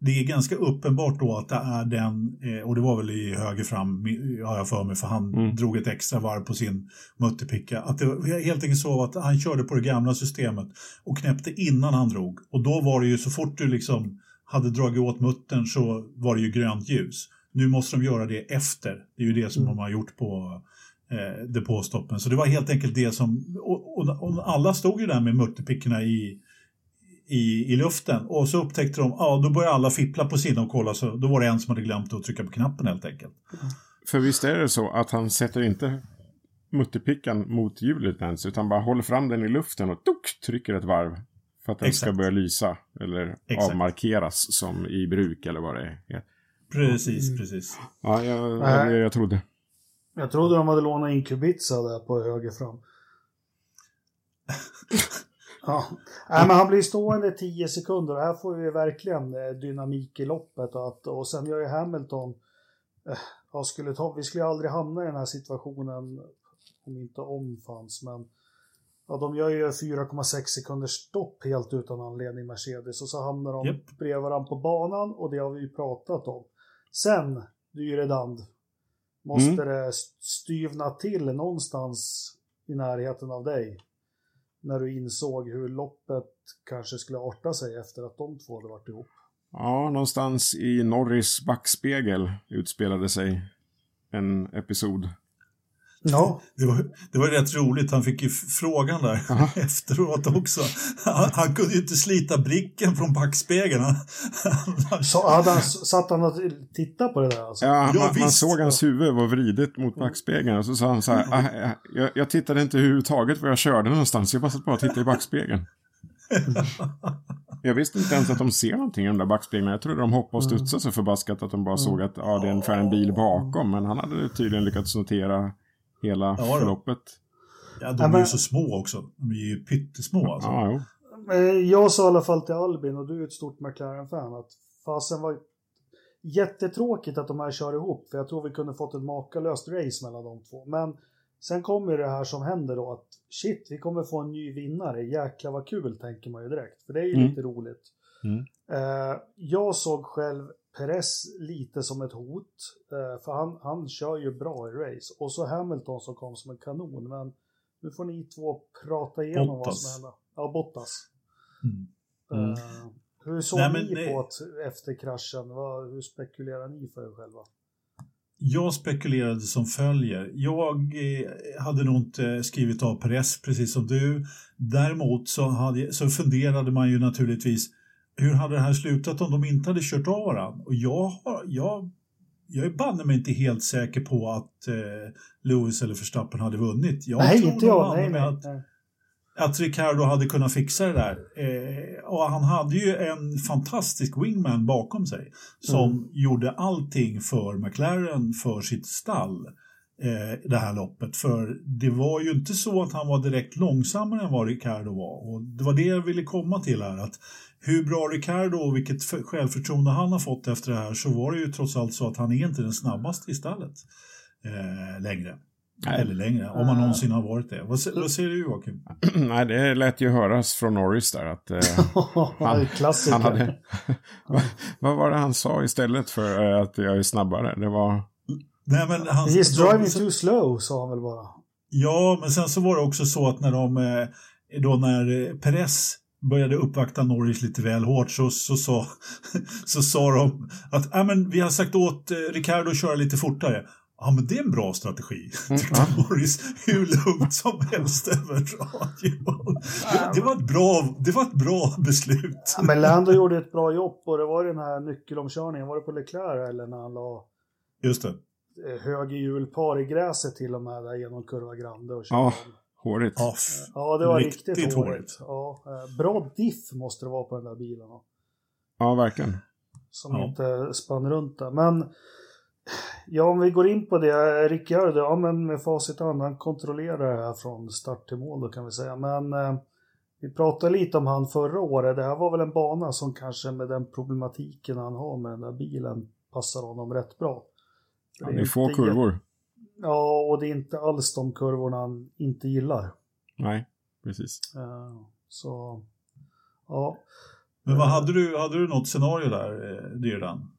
det är ganska uppenbart då att det är den, eh, och det var väl i höger fram har jag för mig för han Mm. drog ett extra varv på sin mutterpicka. Att det var helt enkelt så att han körde på det gamla systemet och knäppte innan han drog. Och då var det ju så fort du liksom hade dragit åt muttern så var det ju grönt ljus. Nu måste de göra det efter. Det är ju det som Mm. de har gjort på eh, depåstoppen. Så det var helt enkelt det som, och, och, och alla stod ju där med mutterpickorna i, i, i luften och så upptäckte de, ja då började alla fippla på sina och kolla så då var det en som hade glömt att trycka på knappen helt enkelt. För visst är det så att han sätter inte mutterpickan mot hjulet ens, utan bara håller fram den i luften och tok, trycker ett varv. För att den ska Exakt. börja lysa eller Exakt. avmarkeras som i bruk eller vad det är. Precis, Mm. precis. Ja, jag, jag, jag trodde. Jag trodde de hade lånat in Kubica där på höger fram. ja. Nej, men han blir stående 10 sekunder och här får vi verkligen eh, dynamik i loppet. Och, att, och sen gör ju Hamilton, eh, skulle ta, vi skulle aldrig hamna i den här situationen om inte om fanns. Men ja, de gör ju 4,6 sekunders stopp helt utan anledning Mercedes och så hamnar de Japp. bredvid varandra på banan och det har vi ju pratat om. Sen, Dyredand, måste det styvna till någonstans i närheten av dig. När du insåg hur loppet kanske skulle arta sig efter att de två hade varit ihop. Ja, någonstans i Norris backspegel utspelade sig en episod. Ja, Det var, det var rätt roligt, han fick ju frågan där Aha. efteråt också. Han, han kunde ju inte slita blicken från backspegeln. Så hade han, satt han och tittade på det där alltså? Ja, Ja, man, man såg hans huvud var vridet mot backspegeln och så sa han så här, "Ah, ah, jag, jag tittade inte överhuvudtaget var jag körde någonstans, jag bara satt bara och tittade i backspegeln. Jag visste inte ens att de ser någonting i de där backspeglarna. Jag trodde de hoppade och studsade så förbaskat att de bara såg att ja, det är ungefär en bil bakom. Men han hade tydligen lyckats notera hela då. förloppet. ja, de Ja, är ju så små också. De är ju pyttesmå alltså. Ja, jo. Eh, Jag sa i alla fall till Albin, och du är ett stort McLaren-fan, att fasen var jättetråkigt att de här kör ihop. För jag tror vi kunde fått ett makalöst race mellan de två. Men sen kommer det här som händer då att shit, vi kommer få en ny vinnare. Jäklar vad kul, tänker man ju direkt. För det är ju Mm. lite roligt. Mm. Eh, jag såg själv Perez lite som ett hot. Eh, för han, han kör ju bra i race. Och så Hamilton som kom som en kanon. Men nu får ni två prata igenom vad Bottas. som händer. Ja, Bottas. Mm. Mm. Eh, hur såg Nej, ni på att efter kraschen? Vad, hur spekulerar ni för er själva? Jag spekulerade som följer. Jag eh, hade nog inte skrivit av Perez precis som du. Däremot så, hade, så funderade man ju naturligtvis hur hade det här slutat om de inte hade kört av varandra? Och jag, har, jag, jag är banne mig inte helt säker på att eh, Lewis eller Verstappen hade vunnit. Jag nej, tror inte jag. Nej, nej, Att, nej. att Ricardo hade kunnat fixa det där. Eh, och han hade ju en fantastisk wingman bakom sig som Mm. gjorde allting för McLaren, för sitt stall, det här loppet. För det var ju inte så att han var direkt långsammare än vad Ricardo var. Och det var det jag ville komma till här. Att hur bra Ricardo och vilket för- självförtroende han har fått efter det här så var det ju trots allt så att han är inte den snabbaste i stallet eh, längre. Nej. Eller längre, om han någonsin har varit det. Vad, vad säger du Joakim? Nej, det lät ju höras från Norris där att eh, Han, han hade... vad, vad var det han sa istället för eh, att jag är snabbare? Det var... Nej, men han, He's driving too slow, sa han väl bara. Ja, men sen så var det också så att när de, eh, då när eh, Perez började uppvakta Norris lite väl hårt så, så, så, så sa de att ah, men vi har sagt åt eh, Ricardo att köra lite fortare. Ja, men det är en bra strategi, tyckte Norris hur lugnt som helst över radion. Det, det, var ett bra, det var ett bra beslut. Ja, men Lando gjorde ett bra jobb och det var den här nyckelomkörningen. Var det på Leclerc eller när han la Just det. Eh, högerhjulpar i gräset till och med där genom kurva Grande och Ja. Hårigt. Ja, det var riktigt, Riktigt hårigt. hårigt. Ja, eh, bra diff måste det vara på den där bilen. Ja, verkligen. Som Ja. inte spann runt där. Men Ja, om vi går in på det. Ricciardo, ja men med facit hand, han kontrollerar det här från start till mål då kan vi säga. Men eh, vi pratade lite om han förra året. Det här var väl en bana som kanske med den problematiken han har med den där bilen passar honom rätt bra. Ja, det är få kurvor. Ja, och det är inte alls de kurvorna han inte gillar. Nej, precis. Uh, så, ja. Men vad hade du, hade du något scenario där, eh, Dyrdan?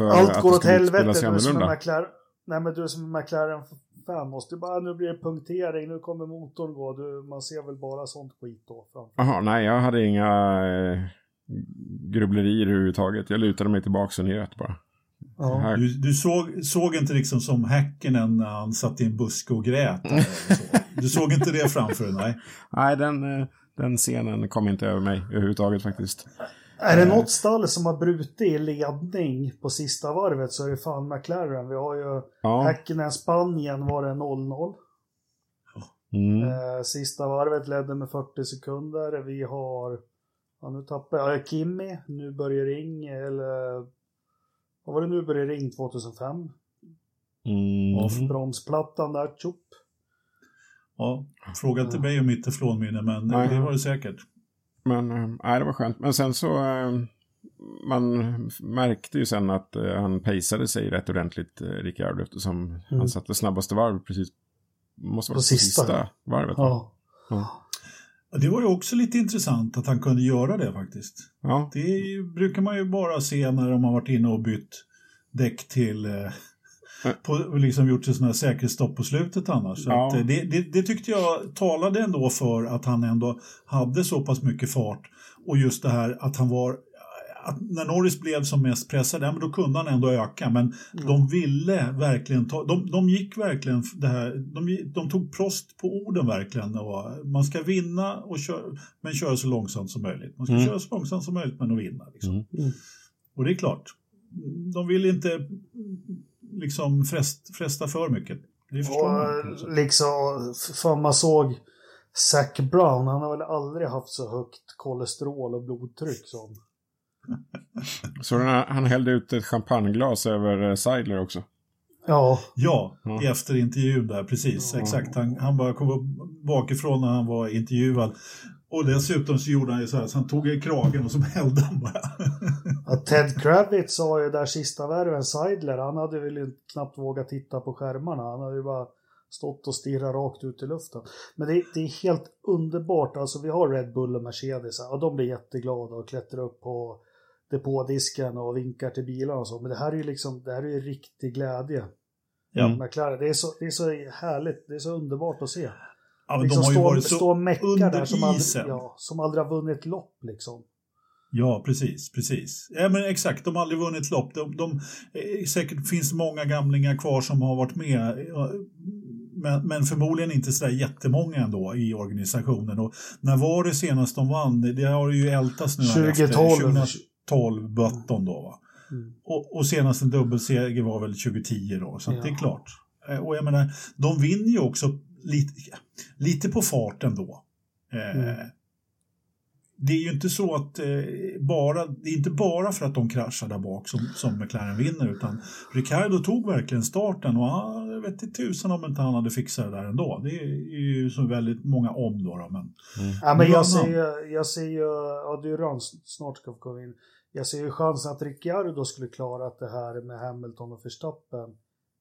Allt går åt helvete. Du är som en McLaren, nej men du är som en McLaren 5. Måste bara, nu blir det punktering, nu kommer motorn gå. Du, man ser väl bara sånt skit då. Jaha, nej jag hade inga eh, grubblerier överhuvudtaget. Jag lutade mig tillbaka och neråt bara. Ja. Du, du, såg, såg inte liksom som Häckenen när han satt i en buske och grät? du såg inte det framför dig? Nej, nej den, eh, den scenen kom inte över mig överhuvudtaget faktiskt. Är det eh. något stall som har brutit i ledning på sista varvet så är det fan McLaren. Vi har ju ja. Häckenen Spanien var det 0-0. Mm. Eh, sista varvet ledde med 40 sekunder. Vi har, ja nu tappar jag, Kimmy, nu börjar ring, eller vad var det nu börjar ring 2005? Mm. Och bromsplattan där, tjopp. Ja, fråga inte mig om mitt teflonminne, men Nej. det var det säkert. Men eh, nej, det var skönt. Men sen så, eh, man märkte ju sen att eh, han pejsade sig rätt ordentligt, Ricciardo, eftersom mm. han satte snabbaste varv precis, måste vara på sista, sista varvet. Ja. ja. Det var ju också lite intressant att han kunde göra det faktiskt. Ja. Det brukar man ju bara se när de har varit inne och bytt däck till på, liksom gjort sådana här säkerhetsstopp på slutet annars. Ja. Att, det, det, det, tyckte jag talade ändå för att han ändå hade så pass mycket fart och just det här att han var när Norris blev som mest pressad, ja, men då kunde han ändå öka. Men mm. de ville verkligen ta, de, de gick verkligen det här, de, de tog prost på orden verkligen. Och man ska vinna och kör, men köra så långsamt som möjligt. Man ska mm. köra så långsamt som möjligt men att vinna. Liksom. Mm. mm. Och det är klart, de vill inte liksom frest, fresta för mycket. Det förstår man. Liksom, för man såg Zac Brown, han har väl aldrig haft så högt kolesterol och blodtryck som. Så han hällde ut ett champagneglas över eh, Seidler också? Ja. Ja, ja. efter intervjun där, precis. Ja. Exakt. Han, han bara kom upp bakifrån när han var intervjuad. Och dessutom så gjorde han ju så här, så han tog i kragen och så hällde han bara. ja, Ted Kravitz sa ju där sista värven, Seidler, han hade väl knappt vågat titta på skärmarna. Han hade ju bara stått och stirrat rakt ut i luften. Men det, det, är helt underbart, alltså vi har Red Bull och Mercedes, och de blir jätteglada och klättrar upp på depådisken och vinkar till bilarna och så. Men det här är ju liksom, det här är ju riktig glädje. Ja. McLaren. Det är, så, det är så härligt, det är så underbart att se. Ja, men liksom de har ju stå, varit så stå under där som isen. Aldrig, ja, som aldrig har vunnit lopp liksom. Ja, precis, precis. Ja, men exakt, de har aldrig vunnit lopp. De, de, eh, säkert finns många gamlingar kvar som har varit med, men, men förmodligen inte så där jättemånga ändå i organisationen. Och när var det senast de vann? Det har ju ältats nu 2012. Efter, 2012, Button då. Va? Mm. Och, och senast en dubbelseger var väl 2010 då, så ja. det är klart. Eh, och jag menar, de vinner ju också lite, lite på farten då. Eh, mm. Det är ju inte så att eh, bara, det är inte bara för att de kraschar där bak som, som McLaren vinner utan Ricardo tog verkligen starten och ah, jag vet inte tusen om inte han hade fixat det där ändå. Det är ju så väldigt många om då. då men, mm. ja, men jag, ser ju, jag ser ju, ja du snart ska få komma in. Jag ser ju chansen att Ricciardo skulle klara det här med Hamilton och Verstappen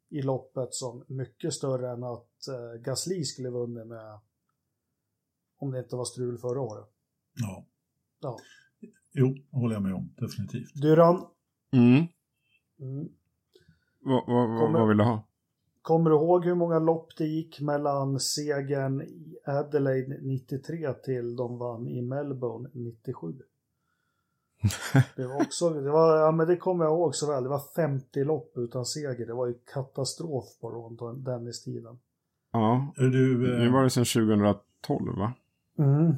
i loppet som mycket större än att eh, Gasly skulle vunnit med om det inte var strul förra året. Ja. ja. Jo, håller jag med om, definitivt. Duran? Mm. mm. Vad, vad, vad vill du ha? Kommer du ihåg hur många lopp det gick mellan segern i Adelaide 93 till de vann i Melbourne 97? Det var också, det var, ja men det kommer jag ihåg så väl, det var 50 lopp utan seger, det var ju katastrof på Ron Dennis-tiden. Ja, du, eh... nu var det sedan 2012 va? Mm.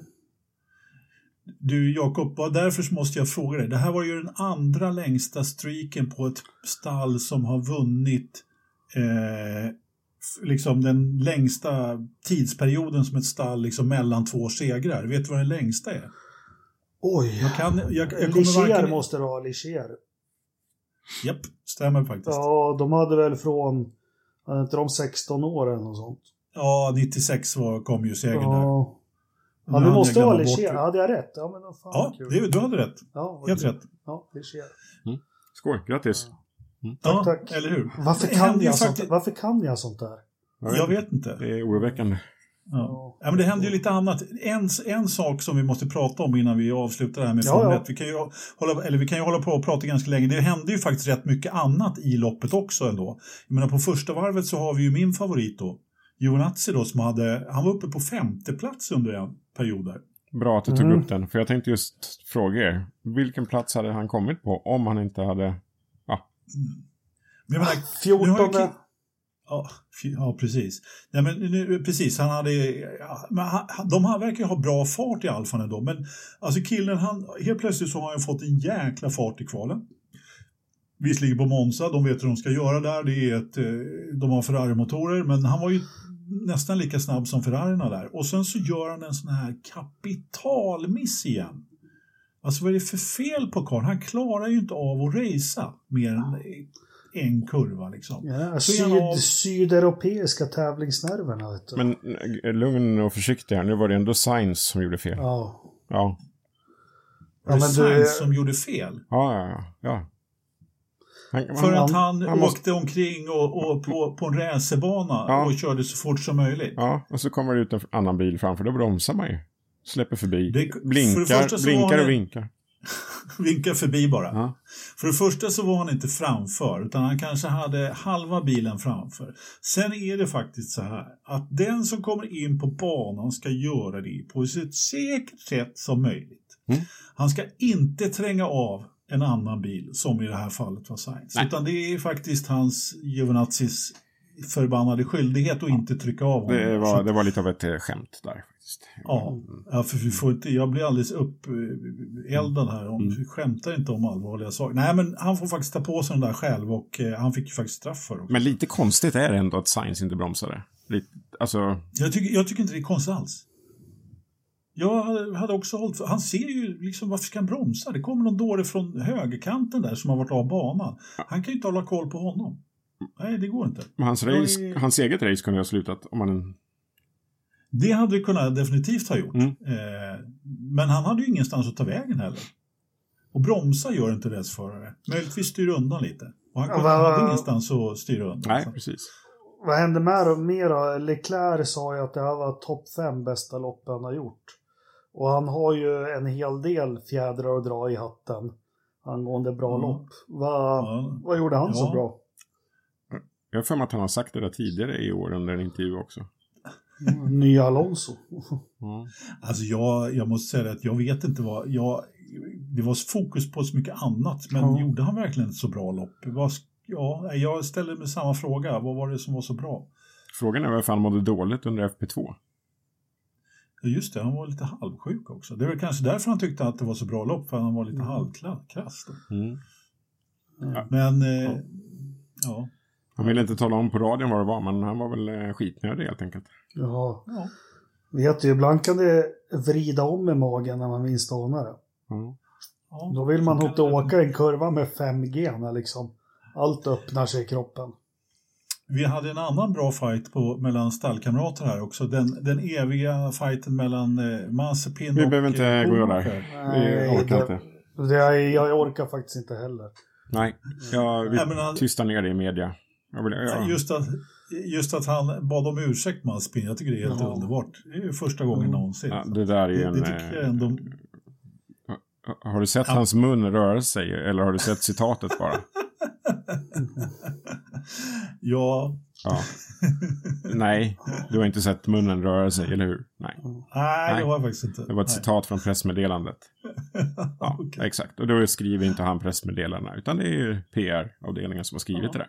Du Jakob, därför måste jag fråga dig, det här var ju den andra längsta streaken på ett stall som har vunnit eh, liksom den längsta tidsperioden som ett stall liksom mellan två segrar. Vet du vad den längsta är? Oj. Jag kan, jag, jag Ligier varken... måste det vara, Ligier. Japp, stämmer faktiskt. Ja, de hade väl från, hade inte de 16 år eller något sånt? Ja, 96 var, kom ju segern där. Ja. Nu Ja, det måste jag vara Ligier. det. Hade jag rätt? Ja, men fan Ja, kul. det, du hade rätt. Ja, Helt kul. rätt. Ja, Ligier. Skål, grattis. Ja, tack. eller hur? Varför kan, jag sånt, varför kan jag sånt där? Jag vet inte. Det är oroväckande. Ja. Ja, men det händer ju lite annat. En, en sak som vi måste prata om innan vi avslutar det här med Ja, Formel ja. 1. Vi kan, ju hålla, eller vi kan ju hålla på och prata ganska länge. Det händer ju faktiskt rätt mycket annat i loppet också ändå. Jag menar på första varvet så har vi ju min favorit då. Giovinazzi då som hade, han var uppe på femte plats under en period där. Bra att du tog Mm. upp den, för jag tänkte just fråga er. Vilken plats hade han kommit på om han inte hade... Men jag menar, nu har 14. Ja, ja, precis. Nej, men nu, precis, han hade, ja, men han, de här verkar ha bra fart i Alfan ändå, men alltså killen, han, helt plötsligt så har han fått en jäkla fart i kvalen. Visserligen på Monza, de vet hur de ska göra där, det är ett, eh, de har Ferrari-motorer, men han var ju nästan lika snabb som Ferrarierna där. Och sen så gör han en sån här kapitalmiss igen. Alltså vad är det för fel på karln? Han klarar ju inte av att racea mer än en kurva liksom. Ja, av- syd, sydeuropeiska tävlingsnerverna, vet du. Men eh, lugn och försiktig här, nu var det ändå Sainz som gjorde fel. Ja. Ja, Var det men du- Sainz som gjorde fel? ja, ja. ja. ja. Han, För han, att han, han måste- åkte omkring och, och på, på en racerbana Ja. och körde så fort som möjligt. Ja, och så kommer det ut en annan bil framför, då bromsar man ju. Släpper förbi. Det- för det blinkar, var blinkar det- och vinkar. Vinkar förbi bara. Ja. För det första så var han inte framför, utan han kanske hade halva bilen framför. Sen är det faktiskt så här att den som kommer in på banan ska göra det på ett så säkert sätt som möjligt. Mm. Han ska inte tränga av en annan bil, som i det här fallet var Sainz. Utan det är faktiskt hans Giovinazzis förbannade skyldighet att inte trycka av honom. Det, var, det var lite av ett eh, skämt där faktiskt. Ja, ja för vi får inte, jag blir alldeles uppeldad här. Om, Mm. Skämtar inte om allvarliga saker. Nej, men han får faktiskt ta på sig den där själv och eh, han fick ju faktiskt straff för det. Men lite konstigt är det ändå att Sainz inte bromsade. Lite, alltså, Jag, tycker, jag tycker inte det är konstigt alls. Jag hade, hade också hållit för, Han ser ju liksom, varför ska han bromsa? Det kommer någon dåre från högerkanten där som har varit av banan. Han kan ju inte hålla koll på honom. Nej, det går inte. hans, Jag race, är- hans eget race kunde ha slutat om han... Det hade det kunnat definitivt ha gjort. Mm. Eh, men han hade ju ingenstans att ta vägen heller. Och bromsa gör inte racerförare. Möjligtvis styra undan lite. Och han Ja, kunde, vad- hade ingenstans att styra undan. Nej, Så- precis. Vad hände med då? Mer då? Leclerc sa ju att det här var topp fem bästa lopp han har gjort. Och han har ju en hel del fjädrar att dra i hatten angående bra Mm. lopp. Vad, Ja. vad gjorde han Ja. så bra? Jag har för mig att han har sagt det där tidigare i år under en intervju också. Nya Alonso. Ja. Alltså jag, jag måste säga att jag vet inte vad... Jag, det var fokus på så mycket annat. Men Ja. gjorde han verkligen ett så bra lopp? Vad, ja, jag ställer mig samma fråga. Vad var det som var så bra? Frågan är varför han mådde dåligt under FP2. Ja, Just det, han var lite halvsjuk också. Det är väl kanske därför han tyckte att det var så bra lopp. För han var lite Mm. halvkrass. Mm. Men... Eh, ja. Han ville inte tala om på radion vad det var, men han var väl eh, skitnödig helt enkelt. Ja, ja. vet du, ibland kan det vrida om i magen när man minst anar det. Ja. Ja, Då vill man inte åka en kurva med 5G när liksom allt öppnar sig i kroppen. Vi hade en annan bra fight på, mellan stallkamrater här också. Den, den eviga fighten mellan eh, Mazepin Vi och behöver inte gå där. Vi orkar det, inte. Det, jag, jag orkar faktiskt inte heller. Nej, jag Nej, vill men han- tysta ner det i media. Jag vill, ja. Just, att, just att han bad om ursäkt Mazepin, jag tycker det är helt Ja. underbart. Det är första gången Mm. någonsin. Ja, det där är det, en... det tycker jag eh, ändå... Har du sett Ja. hans mun röra sig eller har du sett citatet bara? Ja, Ja. Nej, du har inte sett munnen röra sig, eller hur? Nej, nej, Nej. det var jag faktiskt inte. det var ett Nej. citat från pressmeddelandet. Ja, exakt. Och då skriver inte han pressmeddelandena, utan det är ju PR-avdelningen som har skrivit det där.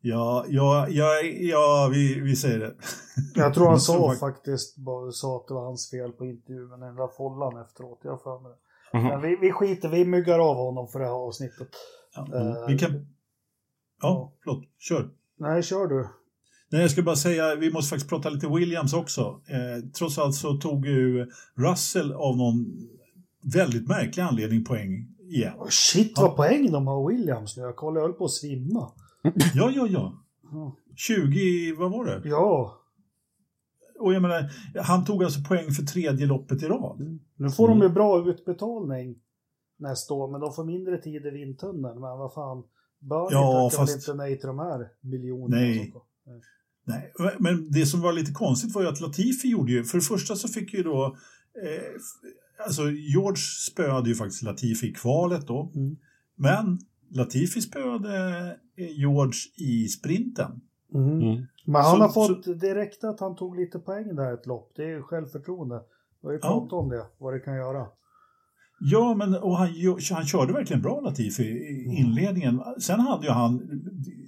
Ja, ja, ja, ja vi, vi säger det. Jag tror han sa faktiskt bara sa att det var hans fel på intervjun, den där follan efteråt. Jag för mig det. Jaha. Men vi, vi skiter, vi myggar av honom för det här avsnittet. Ja, Eh, vi kan... Ja, förlåt. Kör. Nej, kör du. Nej, jag ska bara säga, vi måste faktiskt prata lite Williams också. Eh, trots allt så tog ju Russell av någon väldigt märklig anledning poäng igen. Oh, shit vad poäng de har Williams nu. Jag kollade, jag höll på att svimma. Ja, ja, ja. Ja. 20, vad var det? Ja, Och jag menar, han tog alltså poäng för tredje loppet i rad. nu får Mm. de ju bra utbetalning nästa år, men de får mindre tid i vindtunneln. Men vad fan, Bernie Ja, tackar fast- inte nej till de här miljonerna? Nej. så. Nej, men det som var lite konstigt var ju att Latifi gjorde ju, för det första så fick ju då, eh, alltså George spöade ju faktiskt Latifi i kvalet då, Mm. men Latifi spöade eh, George i sprinten. Mm. Mm. Men han Så- har fått direkt att han tog lite poäng där ett lopp. Det är ju självförtroende. Vi har ju Ja. pratat om det, vad det kan göra. Ja, men och han, han körde verkligen bra Latifi i Mm. inledningen. Sen hade ju han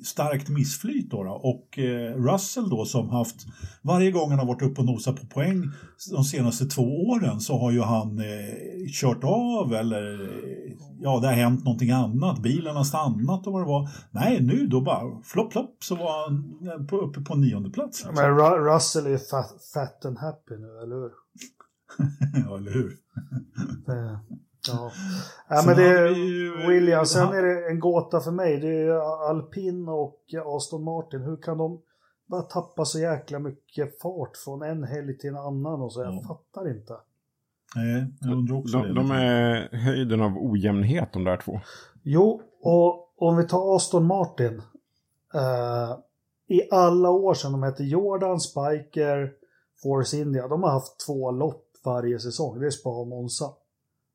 starkt missflyt då, då och eh, Russell då som haft, varje gång han har varit uppe och nosat på poäng de senaste två åren så har ju han eh, kört av eller eh, ja, det har hänt någonting annat, bilen har stannat och vad det var. Nej, nu då bara flopp, flopp så var han eh, på, uppe på nionde plats. liksom. Men Ru- Russell är fat, fat and happy nu, eller hur? ja, eller hur? Det, ja. ja, Sen men det är ju- Williams. Sen är det en gåta för mig. Det är ju Alpin och Aston Martin. Hur kan de bara tappa så jäkla mycket fart från en helg till en annan och så? Jag Ja. fattar inte. Nej, jag undrar också det. De, de är höjden av ojämnhet de där två. Jo, och om vi tar Aston Martin. Eh, I alla år sedan de hette Jordan, Spiker, Force India. De har haft två lopp varje säsong. Det är Spa och Monza.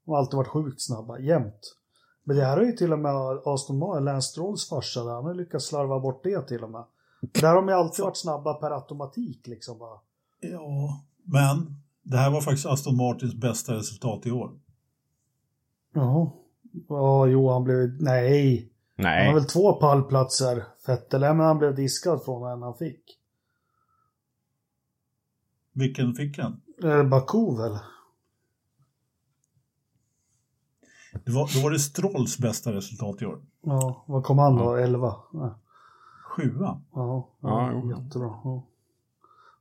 De har alltid varit sjukt snabba, jämt. Men det här har ju till och med Aston Martin, Lance Strolls farsa, där, han har lyckats slarva bort det till och med. Där har de ju alltid varit snabba per automatik liksom bara. Ja, men det här var faktiskt Aston Martins bästa resultat i år. Ja. Ja, jo, han blev... Nej. Han har Nej, väl två pallplatser, Vettel, men han blev diskad från en han fick. Vilken fick han? Eh, Baku väl? Det var, då var det Strolls bästa resultat i år. Ja, vad kom han då? 11? Ja, Sjua. ja, Ja, ja jättebra. Ja.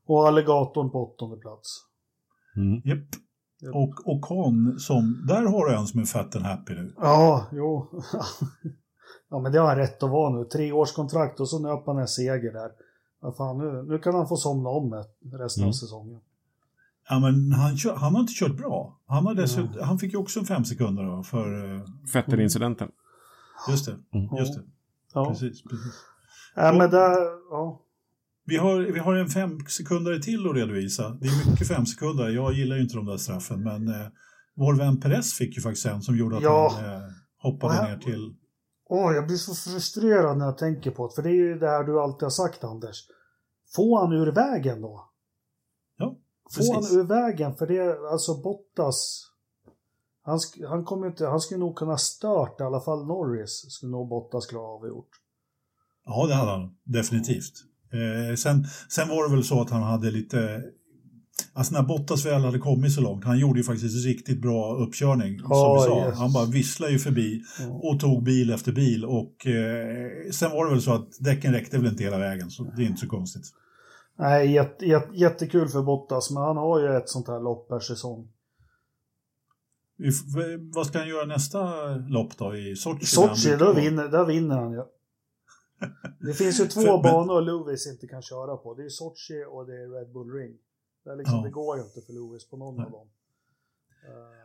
Och alligatorn på åttonde plats. mm. Japp. Japp. Och Ocon som, där har du en som är fat and happy nu. Ja, jo. ja, men det har han rätt att vara nu. Tre års kontrakt och så nöp han en seger där. Vad fan, nu, nu kan han få somna om med resten av Mm. säsongen. Ja, men han, han har inte kört bra. Han, har dessutom, han fick ju också en fem sekunder då, för... eh, Vettel-incidenten. Just det, Mm. just det. Ja, Precis, precis. ja men där, ja. Vi har, vi har en fem sekunder till att redovisa. Det är mycket fem sekunder. Jag gillar ju inte de där straffen, men eh, vår vän Perez fick ju faktiskt en som gjorde att Ja. han eh, hoppade här- ner till... Åh, jag blir så frustrerad när jag tänker på det. För det är ju det här du alltid har sagt, Anders. Få han ur vägen då. Få han ur vägen, för det är alltså Bottas. Han, sk- han kommer inte, han skulle nog kunna stört i alla fall Norris. Skulle nog Bottas klara av gjort. Ja, det hade han definitivt. Eh, sen, sen var det väl så att han hade lite... Alltså när Bottas väl hade kommit så långt, han gjorde ju faktiskt riktigt bra uppkörning. Ja, som vi sa. Jesus. Han bara visslade ju förbi och tog bil efter bil. Och eh, sen var det väl så att däcken räckte väl inte hela vägen, så det är inte så konstigt. Nej, jätte, jätte, jättekul för Bottas, men han har ju ett sånt här lopp per säsong. Vad ska han göra nästa lopp då i Sochi? Sochi, då vinner, där vinner han ju. Det finns ju två För- men- banor Lewis inte kan köra på. Det är Sochi och det är Red Bull Ring. Det, är liksom, Ja. det går ju inte för Lewis på någon Nej. av dem. Eh,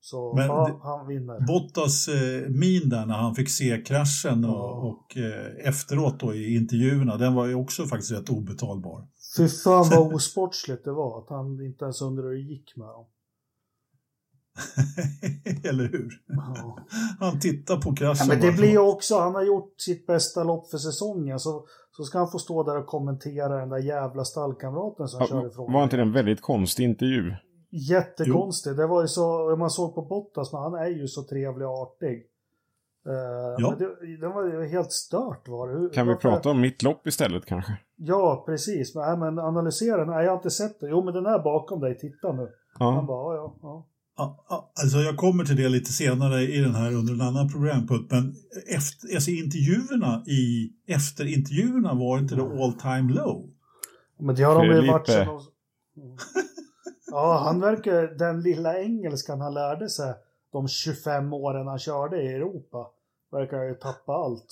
Så Men ja, det- han vinner. Bottas eh, min där när han fick se kraschen och, Ja. och eh, efteråt då i intervjuerna, den var ju också faktiskt rätt obetalbar. Fy fan vad osportsligt det var att han inte ens undrade hur det gick med dem. Eller hur? Ja. Han tittar på kraschen. Ja, men det blir ju också, han har gjort sitt bästa lopp för säsongen så, så ska han få stå där och kommentera den där jävla stallkamraten som kör Ja, ifrån. var inte det en väldigt konstig intervju? Jättekonstigt. Det var ju så, man såg på Bottas, men han är ju så trevlig och artig. Eh, Ja. men det, det var ju helt stört var det. Hur- Kan vi varför- prata om mitt lopp istället kanske? Ja, precis. Men, nej, men analysera den. Nej, jag har inte sett det. Jo, men den är bakom dig. Titta nu. Han Ja. bara, ja, ja. Alltså jag kommer till det lite senare i den här under en annan programpunkt, men efter, alltså intervjuerna i, efter intervjuerna var inte det all time low. Men det har de ju sedan de... Mm. Ja, han verkar, den lilla engelskan han lärde sig de 25 åren han körde i Europa. Verkar ju tappa allt.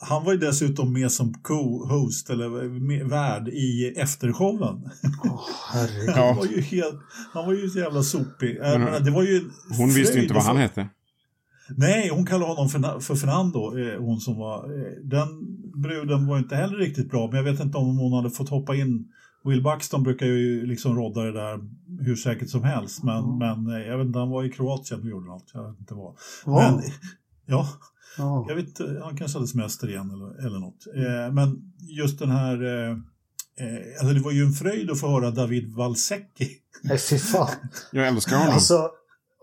Han var ju dessutom med som co-host eller med, värd i eftershowen. Oh, herregud. Han var ju helt, han var ju så jävla sopig. Men, men det var ju hon visste ju inte vad han hette. Nej, hon kallade honom för, för Fernando, eh, hon som var... Eh, den bruden var inte heller riktigt bra, men jag vet inte om hon hade fått hoppa in. Will Buxton brukar ju liksom rodda det där hur säkert som helst, men, mm. men eh, jag vet inte, han var i Kroatien och gjorde något, jag vet inte vad. Wow. Men, ja, oh. jag vet inte, han kanske hade semester igen eller, eller något. Eh, men just den här... Eh, alltså det var ju en fröjd att få höra David Valsecki. Nej, fy fan. Jag älskar honom. Alltså,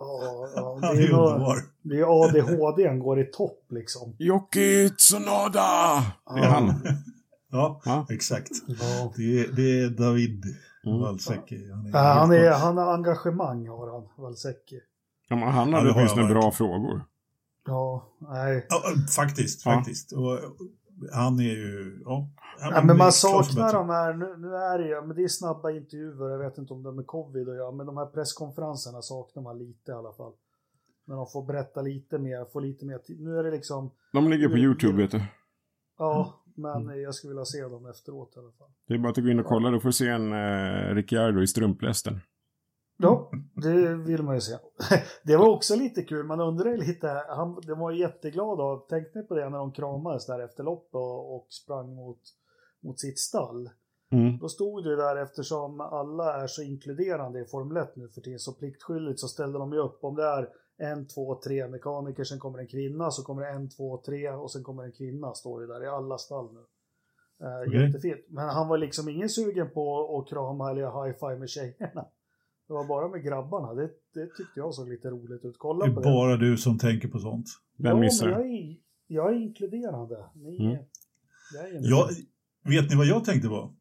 Oh, ja, det, är nog, det är ADHD han går i topp liksom. Jocke Tsunoda! Det är han. Ja, ja, exakt. Ja. Det, är, det är David mm. Valsecki. Han, är han, är, han har engagemang, har han, Valsecki. Ja, men han hade ja, åtminstone bra frågor. Ja, nej. Ja, faktiskt, faktiskt. Och, han är ju, ja. Ja, men man saknar de här, nu, nu, är det ju, men det är snabba intervjuer, jag vet inte om det är med covid och ja, men de här presskonferenserna saknar man lite i alla fall. När de får berätta lite mer, få lite mer tid. Nu är det liksom... De ligger på YouTube vet du. Ja, men mm. jag skulle vilja se dem efteråt i alla fall. Det är bara att gå in och kolla, då får du se en eh, Ricciardo i strumplästen. Ja, det vill man ju se. Det var också lite kul, man undrar lite, han, de var jätteglad och tänkte ni på det när de kramades där efter lopp och, och sprang mot, mot sitt stall. Mm. Då stod det där eftersom alla är så inkluderande i Formel 1 nu för tiden så pliktskyldigt så ställde de ju upp om det är en, två, tre mekaniker, sen kommer en kvinna, så kommer det en, två, tre och sen kommer en kvinna, står det där i alla stall nu. Eh, okay. Jättefint. Men han var liksom ingen sugen på att krama eller high-five med tjejerna. Det var bara med grabbarna. Det, det tyckte jag såg lite roligt ut. Kolla det är bara det. du som tänker på sånt. Vem ja, missar? Jag är, jag är inkluderande. Ni, mm. jag är jag, vet ni vad jag tänkte på?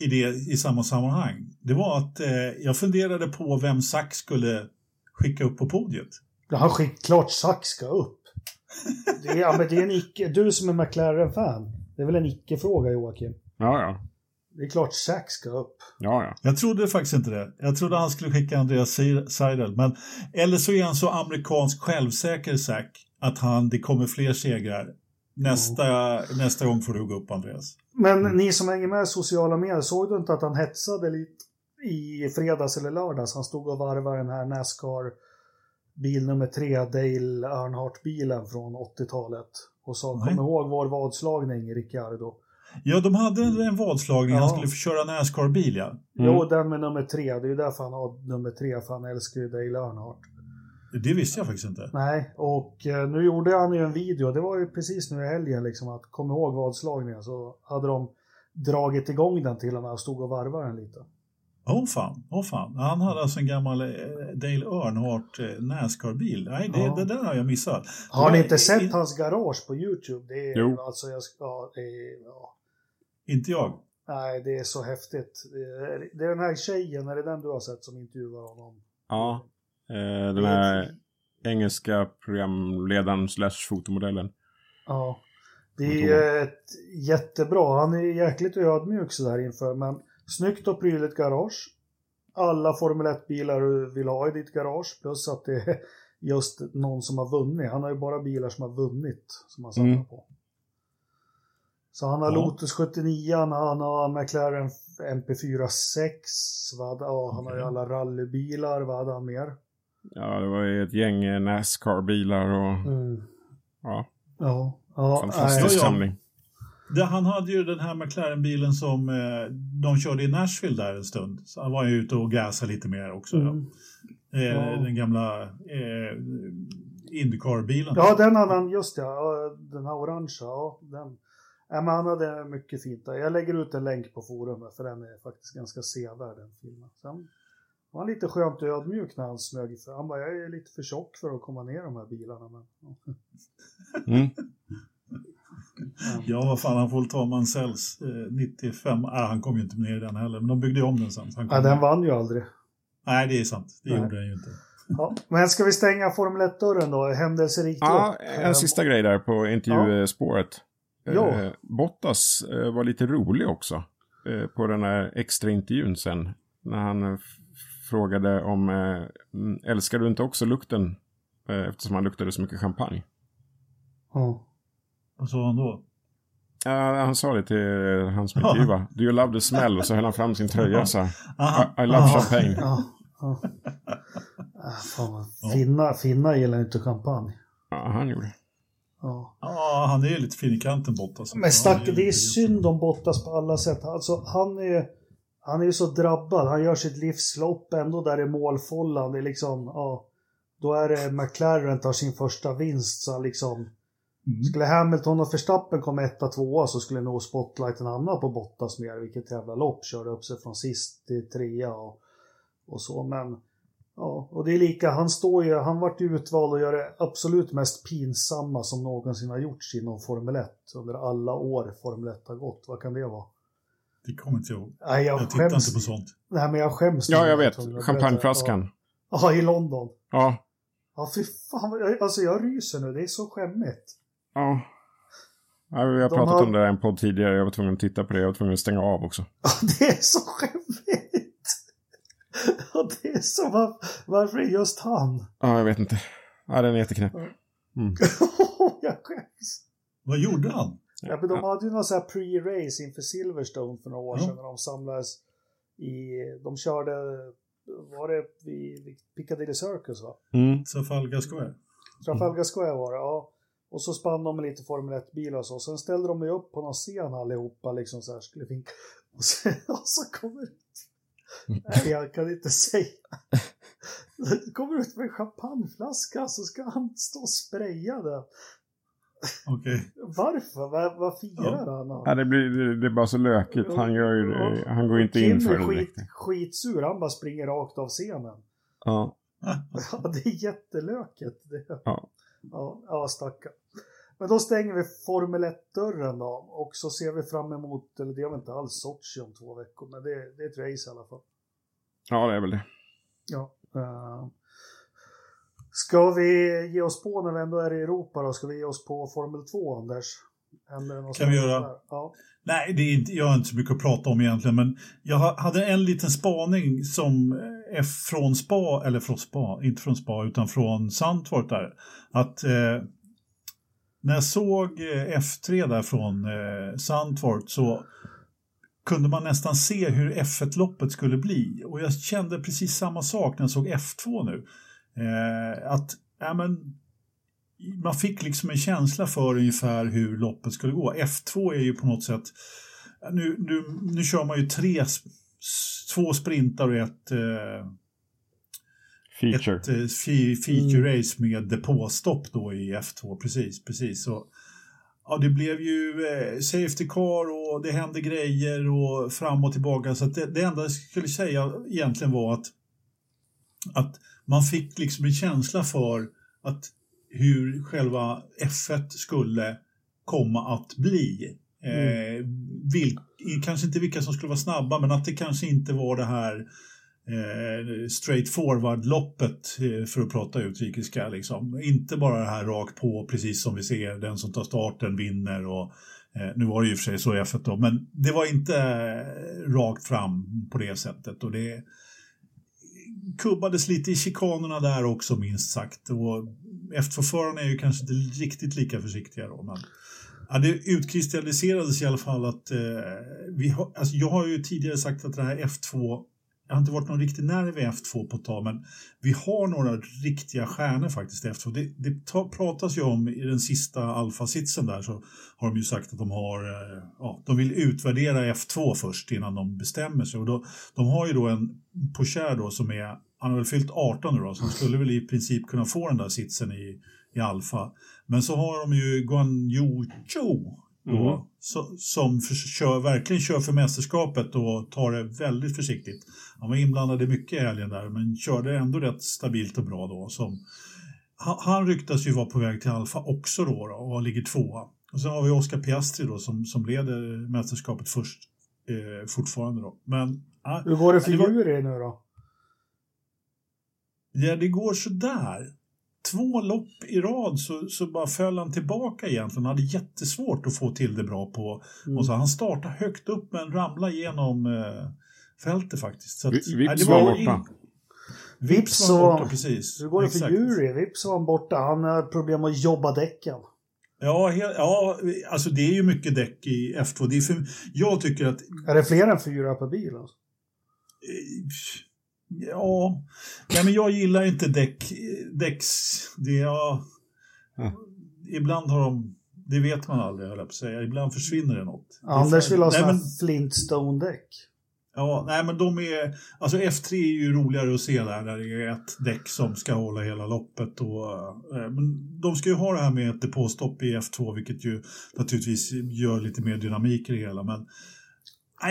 I, det, I samma sammanhang. Det var att eh, jag funderade på vem Sax skulle skicka upp på podiet. Ja, skick, klart Sax ska upp. Det är, ja, men det är en icke, du som är McLaren-fan. Det är väl en icke-fråga Joakim? Ja, ja. Det är klart Zack ska upp. Ja, ja. Jag trodde faktiskt inte det. Jag trodde han skulle skicka Andreas Seidel. Men, eller så är han så amerikansk självsäker Zack att han, det kommer fler segrar. Nästa, oh. nästa gång får du gå upp Andreas. Men mm. ni som hänger med i sociala medier, såg du inte att han hetsade lite i fredags eller lördags? Han stod och varvade den här Nascar bil nummer tre, Dale Earnhardt-bilen från 80-talet. Och sa, kom ihåg vår vadslagning, Ricciardo. Ja, de hade en vadslagning. Ja. Han skulle få köra Nascar-bil, ja. Mm. Jo, den med nummer tre. Det är ju därför han har nummer tre, för han älskar ju Dale Earnhardt. Det visste jag faktiskt inte. Nej, och eh, nu gjorde han ju en video. Det var ju precis nu i helgen, liksom, att kom ihåg vadslagningen. Så hade de dragit igång den till och med och stod och varvade den lite. Åh oh, fan, oh, fan. Han hade alltså en gammal eh, Dale Earnhardt eh, Nascar-bil. Nej, det, ja. det där har jag missat. Har ni inte sett hans garage på YouTube? Det är, jo. Alltså, jag det är, ja. Inte jag. Nej, det är så häftigt. Det är den här tjejen, är det den du har sett som intervjuar honom? Ja, eh, den här engelska programledaren slash fotomodellen. Ja, det är ett jättebra. Han är jäkligt ödmjuk sådär inför, men snyggt och prydligt garage. Alla Formel 1-bilar du vill ha i ditt garage, plus att det är just någon som har vunnit. Han har ju bara bilar som har vunnit som han samlar mm. på. Så han har ja. Lotus 79, han har McLaren MP4 6, vad, ja, han har ju alla rallybilar, vad hade han mer? Ja, det var ju ett gäng Nascar-bilar och mm. ja. Ja, ja. Fantastisk samling. Det, han hade ju den här McLaren-bilen som eh, de körde i Nashville där en stund. Så han var ju ute och gasade lite mer också. Mm. Ja. Eh, ja. Den gamla eh, Indycar-bilen. Ja, den hade han, just ja. Den här orangea, ja. Den. Ja, men han hade mycket fint där. Jag lägger ut en länk på forumet för den är faktiskt ganska sevärd den filmen. Sen var han lite skönt och ödmjuk när han smög för Han bara, jag är lite för tjock för att komma ner de här bilarna. Men... Mm. Ja, vad fan, han får väl ta Mansells eh, 95. Ah, han kom ju inte ner i den heller, men de byggde om den sen. Så ja, den vann ju aldrig. Nej, det är sant. Det Nej. gjorde den ju inte. Ja, men ska vi stänga Formel 1-dörren då? Händelserikt Ja, en sista grej där på intervjuspåret. Ja. Eh, Bottas eh, var lite rolig också. Eh, på den här extra intervjun sen. När han frågade om, älskar du inte också lukten Eh, eftersom han luktade så mycket champagne. Ja. Vad sa han då? Uh, han sa det till han som intervjuade. Do you love the smell? Och så höll han fram sin tröja och sa I, I love champagne. Ja, ja. Fan, finna, finna gillar inte champagne. Ja, han gjorde. Ja. Ja, han är ju lite fin i kanten Bottas. Men stack, det är synd om Bottas på alla sätt. Alltså, han är han är ju så drabbad. Han gör sitt livslopp ändå där i målfållan. Det är liksom, ja. Då är det McLaren tar sin första vinst så han liksom Mm. Skulle Hamilton och Verstappen komma etta, tvåa så skulle nog spotlighten hamna på Bottas mer. Vilket jävla lopp. Körde upp sig från sist till trea och, och så. Men ja, och det är lika. Han står ju, han vart utvald och gör det absolut mest pinsamma som någonsin har gjorts inom Formel 1. Under alla år Formel 1 har gått. Vad kan det vara? Det kommer inte jag ihåg. Nej, jag, jag tittar inte på sånt. Nej, men jag skäms. Ja, jag vet. Champagneflaskan. Ja. ja, i London. Ja. Ja, fy fan. Alltså jag ryser nu. Det är så skämmigt. Ja. ja vi har De pratat har... om det i en podd tidigare. Jag var tvungen att titta på det. Jag var tvungen att stänga av också. Ja, det är så skämmigt. Ja, det är så. Var... Varför är just han? Ja, jag vet inte. Ja, den är jätteknäpp. Mm. jag skäms. Vad gjorde han? Ja, men de hade ju någon sån här pre-race inför Silverstone för några år sedan när de samlades i, de körde, var det vid Piccadilly Circus va? Mm. Trafalgar Square. Trafalgar Square var det, ja. Och så spann de lite Formel 1-bilar och så. Sen ställde de ju upp på någon scen allihopa liksom så här skulle finka. Och, sen, och så kommer ut. Nej, jag kan inte säga. Det kommer ut med en champagneflaska så ska han stå och spraya den. Okay. Varför? Vad, vad firar ja. han? Ja, det, blir, det, det, är bara så lökigt. Han, gör ju, ja. han går inte in för det skit, skitsur. Han bara springer rakt av scenen. Ja. ja det är jättelökigt. Det. Ja. Ja, ja stackarn. Men då stänger vi Formel 1-dörren då. Och så ser vi fram emot, eller det är väl inte alls Sochi om två veckor, men det, det är ett race i alla fall. Ja, det är väl det. Ja. Uh, Ska vi ge oss på när vi ändå är i Europa då? Ska vi ge oss på Formel 2, Anders? kan vi göra. Ja. Nej, det är inte, jag har inte så mycket att prata om egentligen, men jag hade en liten spaning som är från Spa, eller från Spa, inte från Spa, utan från Sandfort där. Att eh, när jag såg eh, F3 där från eh, Sandfort så kunde man nästan se hur F1-loppet skulle bli. Och jag kände precis samma sak när jag såg F2 nu. Eh, att ja, men, man fick liksom en känsla för ungefär hur loppet skulle gå. F2 är ju på något sätt, nu, nu, nu kör man ju tre, två sprintar och ett eh, Feature. Ett eh, feature-race mm. med depåstopp då i F2, precis. precis. Så, ja, det blev ju eh, Safety Car och det hände grejer och fram och tillbaka. Så det, det enda jag skulle säga egentligen var att, att man fick liksom en känsla för att hur själva F1 skulle komma att bli. Mm. Eh, vil, kanske inte vilka som skulle vara snabba, men att det kanske inte var det här eh, straight forward-loppet eh, för att prata utrikiska. Liksom. Inte bara det här rakt på, precis som vi ser, den som tar starten vinner. Och, eh, nu var det ju för sig så i F1 då, men det var inte eh, rakt fram på det sättet. Och det, kubbades lite i chikanerna där också minst sagt. Och F2-förarna är ju kanske inte riktigt lika försiktiga då. Men, ja, det utkristalliserades i alla fall att eh, vi har, alltså jag har ju tidigare sagt att det här F2 jag har inte varit någon riktig nerv i F2 på ett tag, men vi har några riktiga stjärnor faktiskt i F2. Det, det pratas ju om i den sista alfasitsen där så har de ju sagt att de har, eh, ja, de vill utvärdera F2 först innan de bestämmer sig. Och då, de har ju då en Pocher då som är, han har väl fyllt 18 nu då, så han skulle väl i princip kunna få den där sitsen i, i alfa. Men så har de ju Guan Yu Zhou då, mm. så, som för, kör, verkligen kör för mästerskapet och tar det väldigt försiktigt. Han var inblandad i mycket i helgen där, men körde ändå rätt stabilt och bra då. Som, han, han ryktas ju vara på väg till Alfa också då, då och ligger tvåa. Och sen har vi Oscar Piastri då som, som leder mästerskapet först eh, fortfarande då. Men, ah, Hur går det för Juri nu då? Ja, det går sådär två lopp i rad så, så bara föll han tillbaka egentligen. Han hade jättesvårt att få till det bra på. Mm. Och så han startade högt upp men ramlade igenom eh, fältet faktiskt. Så att, Vips var borta. Vips var borta, precis. hur går det för. Jury? Vips var han borta. Han har problem att jobba däcken. Ja, ja, alltså det är ju mycket däck i F2. Det är för, jag tycker att Är det fler än fyra per bil? Alltså? Ja, Nej, men jag gillar inte däck, däcks... Det, ja, Ja. Ibland har de... Det vet man aldrig, höll jag på att säga. Ibland försvinner det något. Anders vill ha sådana men, Flintstone-däck. ja, nej, men de är... Alltså F3 är ju roligare att se där, där det är ett däck som ska hålla hela loppet. Och, eh, men de ska ju ha det här med ett depåstopp i F2, vilket ju naturligtvis gör lite mer dynamik i det hela. Men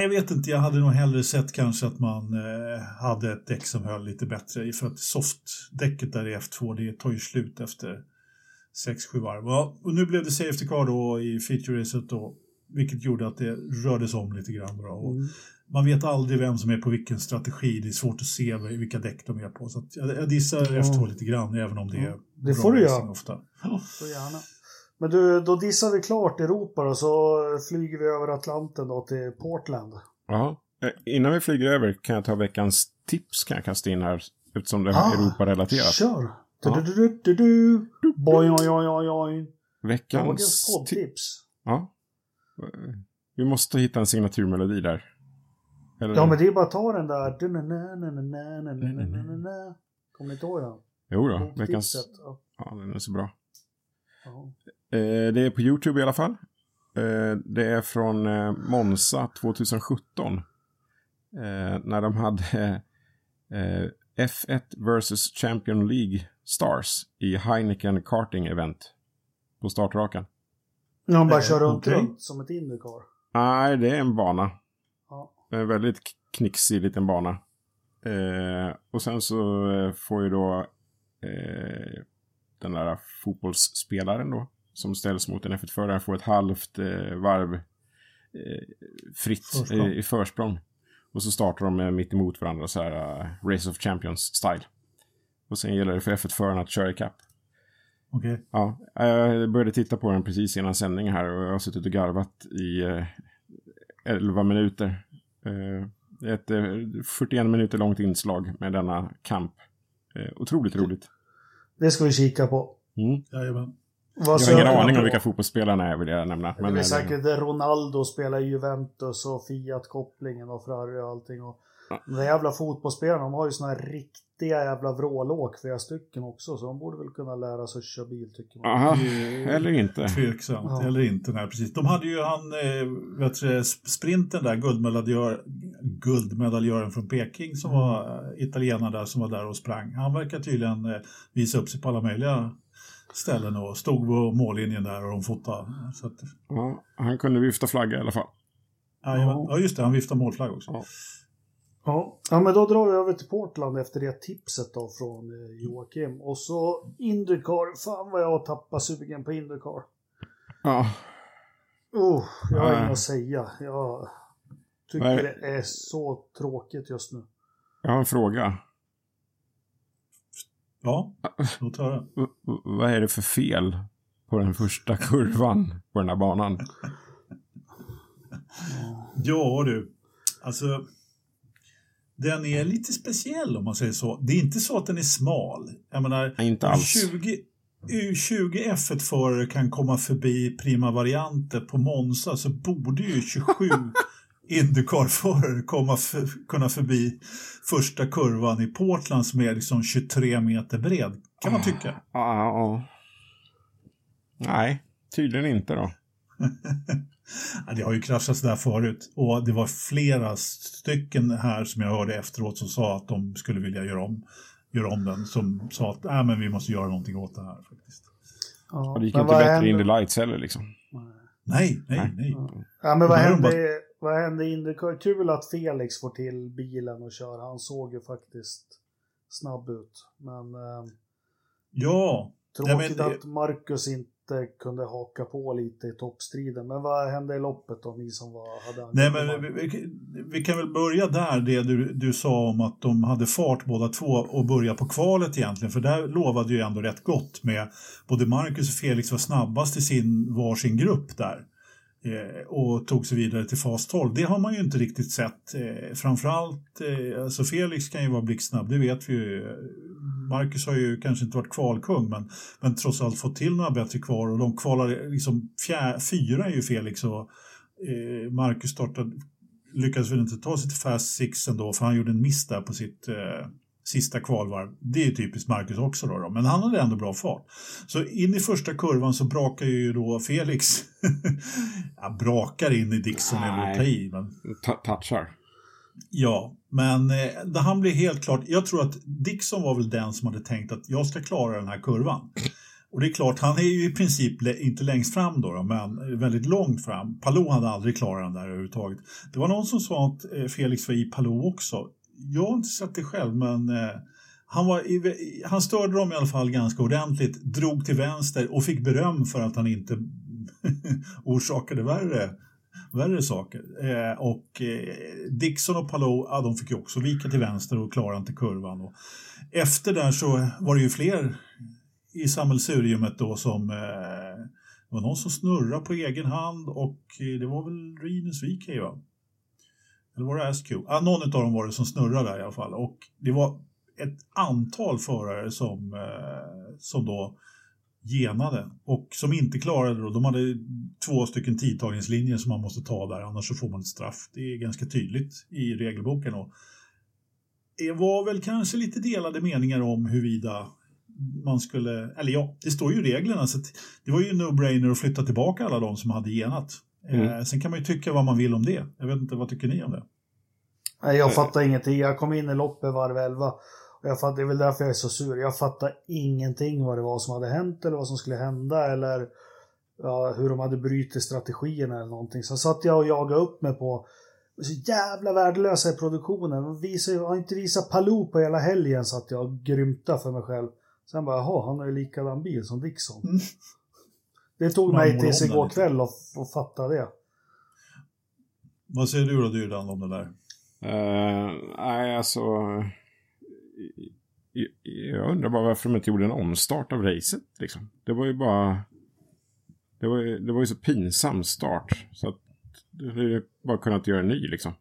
jag vet inte, jag hade nog hellre sett kanske att man eh, hade ett däck som höll lite bättre. För att softdäcket där i F2, det tar ju slut efter 6-7 varv. Ja, och nu blev det safety car då i feature-racet då, vilket gjorde att det rördes om lite grann. Då. Och Mm. Man vet aldrig vem som är på vilken strategi, det är svårt att se vilka däck de är på. Så att jag, jag dissar Ja. F2 lite grann, även om det är Ja, det bra får du göra. ofta. Så gärna. Men du, då dissar vi klart Europa och så flyger vi över Atlanten då till Portland. Ja, eh, innan vi flyger över kan jag ta veckans tips kan jag kasta in här eftersom det är ah, Europa-relaterat. Kör! Ja. Du, du, du, boing, oj, oj, oj, veckans, veckans poddtips. Ja. Eh, vi måste hitta en signaturmelodi där. Eller... Ja, men det är bara att ta den där. Kommer ni inte ihåg den? Jo då, veckans... Ja, den är så bra. Eh, det är på YouTube i alla fall. Eh, det är från eh, Monza 2017. Eh, när de hade eh, F1 vs Champion League Stars i Heineken Karting Event. På startrakan. Ja, han bara kör runt, runt som ett Indycar. Nej, det är en bana. Ja. En väldigt knixig liten bana. Eh, och sen så får ju då eh, den där fotbollsspelaren då, som ställs mot en F1-förare, får ett halvt eh, varv eh, fritt Försprång. i, försprång. Och så startar de eh, mitt emot varandra så här eh, Race of Champions-style. Och sen gäller det för F1-föraren att köra ikapp. Okej. Ja, jag började titta på den precis innan sändning här och jag har suttit och garvat i eh, 11 minuter. Eh, ett eh, 41 minuter långt inslag med denna kamp. Eh, otroligt roligt. Det ska vi kika på. Mm. Jajamän. Vad Jag har ingen aning om vilka fotbollsspelarna är vill jag nämna. Det Men, är eh, säkert Ronaldo spelar Juventus och Fiat-kopplingen och Ferrari och allting. Och Ja. de jävla fotbollsspelarna, de har ju såna här riktiga jävla vrålåk, flera stycken också. Så de borde väl kunna lära sig att köra bil tycker man. Aha, eller inte. Tveksamt, Ja. eller inte. Nej, precis. De hade ju han, eh, vet du, sprinten där, guldmedaljör, guldmedaljören från Peking som var eh, italienare där som var där och sprang. Han verkar tydligen eh, visa upp sig på alla möjliga ställen och stod på mållinjen där och de fotade. Så att, Ja, han kunde vifta flagga i alla fall. ja. ja, just det, han viftade målflagg också. Ja. Ja. ja, men då drar vi över till Portland efter det tipset då från eh, Joakim. Och så Indycar, fan vad jag har tappat sugen på Indycar. Ja, Oh, jag har inget att säga. Jag tycker Nej. det är så tråkigt just nu. jag har en fråga. Ja, låt höra. Vad är det för fel på den första kurvan på den här banan? Ja du, alltså den är lite speciell om man säger så. Det är inte så att den är smal. Jag menar, inte alls. 20, 20 F1-förare kan komma förbi prima varianter på Monza så borde ju 27 Indycar-förare komma för, kunna förbi första kurvan i Portland som är liksom 23 meter bred, kan man tycka. Ja, ja. Nej, tydligen inte då. Ja, det har ju kraschats där förut och det var flera stycken här som jag hörde efteråt som sa att de skulle vilja göra om, göra om den, som sa att äh, men vi måste göra någonting åt det här faktiskt. Ja, Och det gick inte bättre händer- in the lights heller liksom. Nej, nej, Nej. nej. Ja, men vad hände, vad hände i Indycar? Kul att Felix får till bilen och kör. Han såg ju faktiskt snabb ut. Men eh, Ja, tråkigt Nej, men det- att Marcus inte kunde haka på lite i toppstriden. Men vad hände i loppet då, ni som var, hade nej men vi, vi, vi kan väl börja där, det du, du sa om att de hade fart båda två och börja på kvalet egentligen, för där lovade ju ändå rätt gott med både Marcus och Felix var snabbast i sin varsin grupp där. eh, och tog sig vidare till fas 12. Det har man ju inte riktigt sett. Eh, framförallt, eh, alltså Felix kan ju vara blixtsnabb, det vet vi ju. Marcus har ju kanske inte varit kvalkung men, men trots allt fått till några bättre kvar och de kvalar liksom fjär, fyra är ju Felix och eh, Marcus startade, lyckades väl inte ta sig till fast six ändå för han gjorde en miss där på sitt eh, sista kvalvarv. Det är typiskt Marcus också då, då, men han hade ändå bra fart. Så in i första kurvan så brakar ju då Felix, ja, brakar in i Dixon väl ta i. Men... Touchar. Ja, men eh, han blev helt klart, jag tror att Dixon var väl den som hade tänkt att jag ska klara den här kurvan. Och det är klart, han är ju i princip inte längst fram då, då men väldigt långt fram. Palou hade aldrig klarat den där överhuvudtaget. Det var någon som sa att eh, Felix var i Palou också jag har inte sett det själv, men eh, han, var i, han störde dem i alla fall ganska ordentligt, drog till vänster och fick beröm för att han inte orsakade värre, värre saker. Eh, och eh, Dixon och Palou, ja, de fick ju också vika till vänster och klara inte kurvan. Och efter där så var det ju fler i sammelsuriumet då som eh, det var någon som snurrade på egen hand och eh, det var väl Rinus VK va? Eller var det SQ? Ah, någon av dem var det som snurrade där i alla fall. Och det var ett antal förare som, eh, som då genade och som inte klarade det. De hade två stycken tidtagningslinjer som man måste ta där, annars så får man ett straff. Det är ganska tydligt i regelboken. Och det var väl kanske lite delade meningar om huruvida man skulle, eller ja, det står ju i reglerna så det var ju no-brainer att flytta tillbaka alla de som hade genat. Mm. Eh, sen kan man ju tycka vad man vill om det. Jag vet inte, vad tycker ni om det? Nej, jag fattar ingenting. Jag kom in i loppet varv 11. Och jag fattar, det är väl därför jag är så sur. Jag fattar ingenting vad det var som hade hänt eller vad som skulle hända eller ja, hur de hade brutit strategierna eller någonting. Så satt jag och jagade upp mig på så jävla värdelösa i produktionen. De visar, har inte visat Palou på hela helgen så att jag grymta för mig själv. Sen bara, jaha, han har ju likadan bil som Dixon. Mm. Det tog mig tills igår kväll att, att fatta det. Vad säger du då Dyrdan om det där? Uh, nej, alltså... Jag undrar bara varför de inte gjorde en omstart av racet. Liksom. Det var ju bara... Det var, ju, det var ju så pinsam start. Så att det hade bara kunnat göra en ny liksom.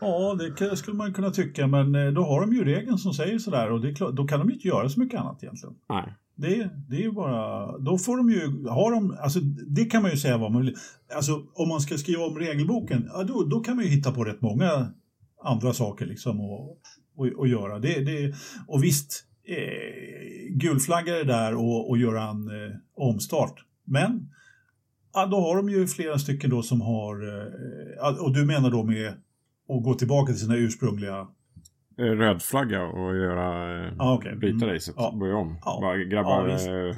Ja, det skulle man kunna tycka, men eh, då har de ju regeln som säger sådär och klart, då kan de ju inte göra så mycket annat egentligen. Nej. Det, det är ju bara, då får de ju, har de, alltså det kan man ju säga vad man vill. Alltså om man ska skriva om regelboken, ja, då, då kan man ju hitta på rätt många andra saker liksom och, och, och göra. Det, det, och visst, eh, gulflagga det där och, och göra en eh, omstart. Men ja, då har de ju flera stycken då som har, eh, och du menar då med att gå tillbaka till sina ursprungliga Eh, rödflagga och göra ah, okay. bryta mm. racet. Ja. Börja om. Ja. Bara grabbar, ja, eh,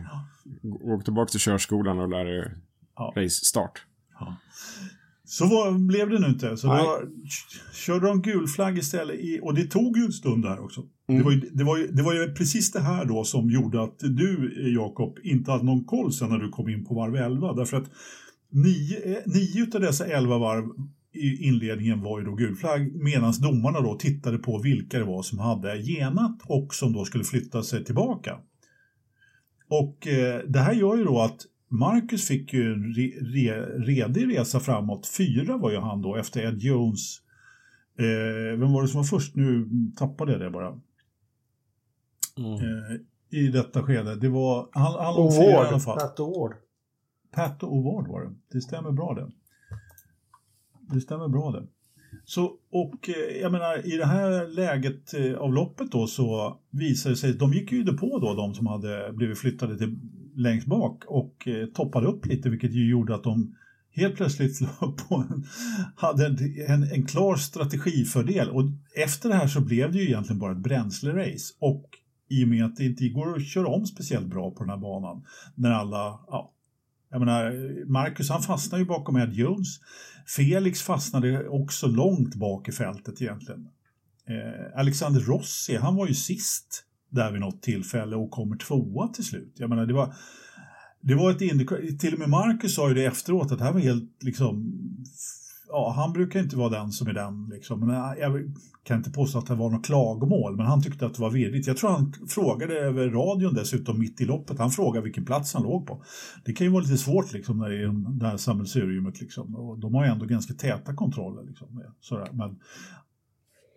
åk tillbaka till körskolan och lär er ja. race-start. Ja. Så var, blev det nu inte. Så då körde de gul flagg istället. I, och det tog ju en stund där också. Mm. Det, var ju, det, var ju, det var ju precis det här då som gjorde att du, Jakob, inte hade någon koll sen när du kom in på varv 11. Därför att nio, nio av dessa elva varv i inledningen var ju då gul flagg medan domarna då tittade på vilka det var som hade genat och som då skulle flytta sig tillbaka. Och eh, det här gör ju då att Marcus fick ju en re, re, redig resa framåt. Fyra var ju han då efter Ed Jones. Eh, vem var det som var först? Nu tappade jag det bara. Mm. Eh, I detta skede. Det var, han, han låg fyra i alla fall. Pat O'Ward. Pat O'Ward var det. Det stämmer bra det. Det stämmer bra det. Så, och eh, jag menar i det här läget eh, av loppet då så visade det sig, de gick ju på då de som hade blivit flyttade till längst bak och eh, toppade upp lite vilket ju gjorde att de helt plötsligt på en, hade en, en, en, klar strategifördel och efter det här så blev det ju egentligen bara ett bränslerace och i och med att det inte går att köra om speciellt bra på den här banan när alla, ja, jag menar, Marcus han fastnade ju bakom Ed Jones. Felix fastnade också långt bak i fältet egentligen. Eh, Alexander Rossi, han var ju sist där vid något tillfälle och kommer tvåa till slut. Jag menar, det var, det var ett till och med Marcus sa ju det efteråt att det här var helt liksom ja, han brukar inte vara den som är den. Liksom. Men äh, jag kan inte påstå att det var något klagomål, men han tyckte att det var virrigt. Jag tror han frågade över radion dessutom mitt i loppet. Han frågade vilken plats han låg på. Det kan ju vara lite svårt liksom, när det är det här sammelsuriumet. Liksom. Och de har ju ändå ganska täta kontroller. Liksom, sådär. Men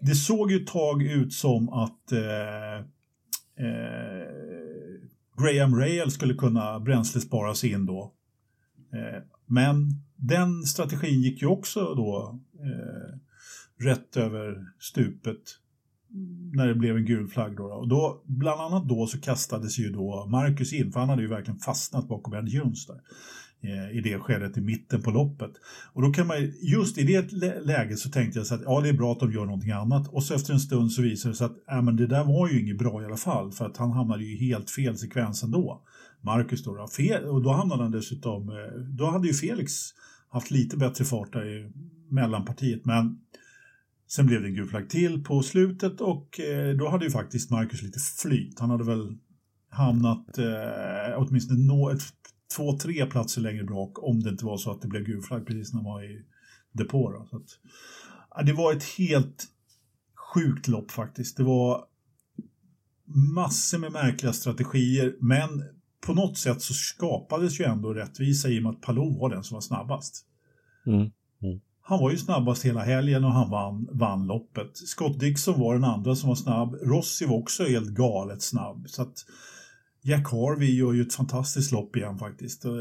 det såg ju ett tag ut som att eh, Eh, Graham Rail skulle kunna bränslesparas in då. Eh, men den strategin gick ju också då eh, rätt över stupet när det blev en gul flagg. Då, och då, bland annat då så kastades ju då Marcus in, för han hade ju verkligen fastnat bakom Ed Jones där Eh, i det skedet i mitten på loppet. Och då kan man just i det läget så tänkte jag så att ja, det är bra att de gör någonting annat. Och så efter en stund så visade det sig att ja, men det där var ju inget bra i alla fall, för att han hamnade ju helt fel sekvens ändå. Marcus då, fel, och då hamnade han dessutom, eh, då hade ju Felix haft lite bättre fart där i mellanpartiet. Men sen blev det en gul flagg till på slutet och eh, då hade ju faktiskt Marcus lite flyt. Han hade väl hamnat eh, åtminstone nå, ett, två, tre platser längre bak om det inte var så att det blev gul flagg precis när han var i depå. Då. Så att, ja, det var ett helt sjukt lopp faktiskt. Det var massor med märkliga strategier, men på något sätt så skapades ju ändå rättvisa i och med att Palou var den som var snabbast. Mm. Mm. Han var ju snabbast hela helgen och han vann, vann loppet. Scott Dixon var den andra som var snabb. Rossi var också helt galet snabb. Så att Jack Harvey gör ju ett fantastiskt lopp igen faktiskt. Eh,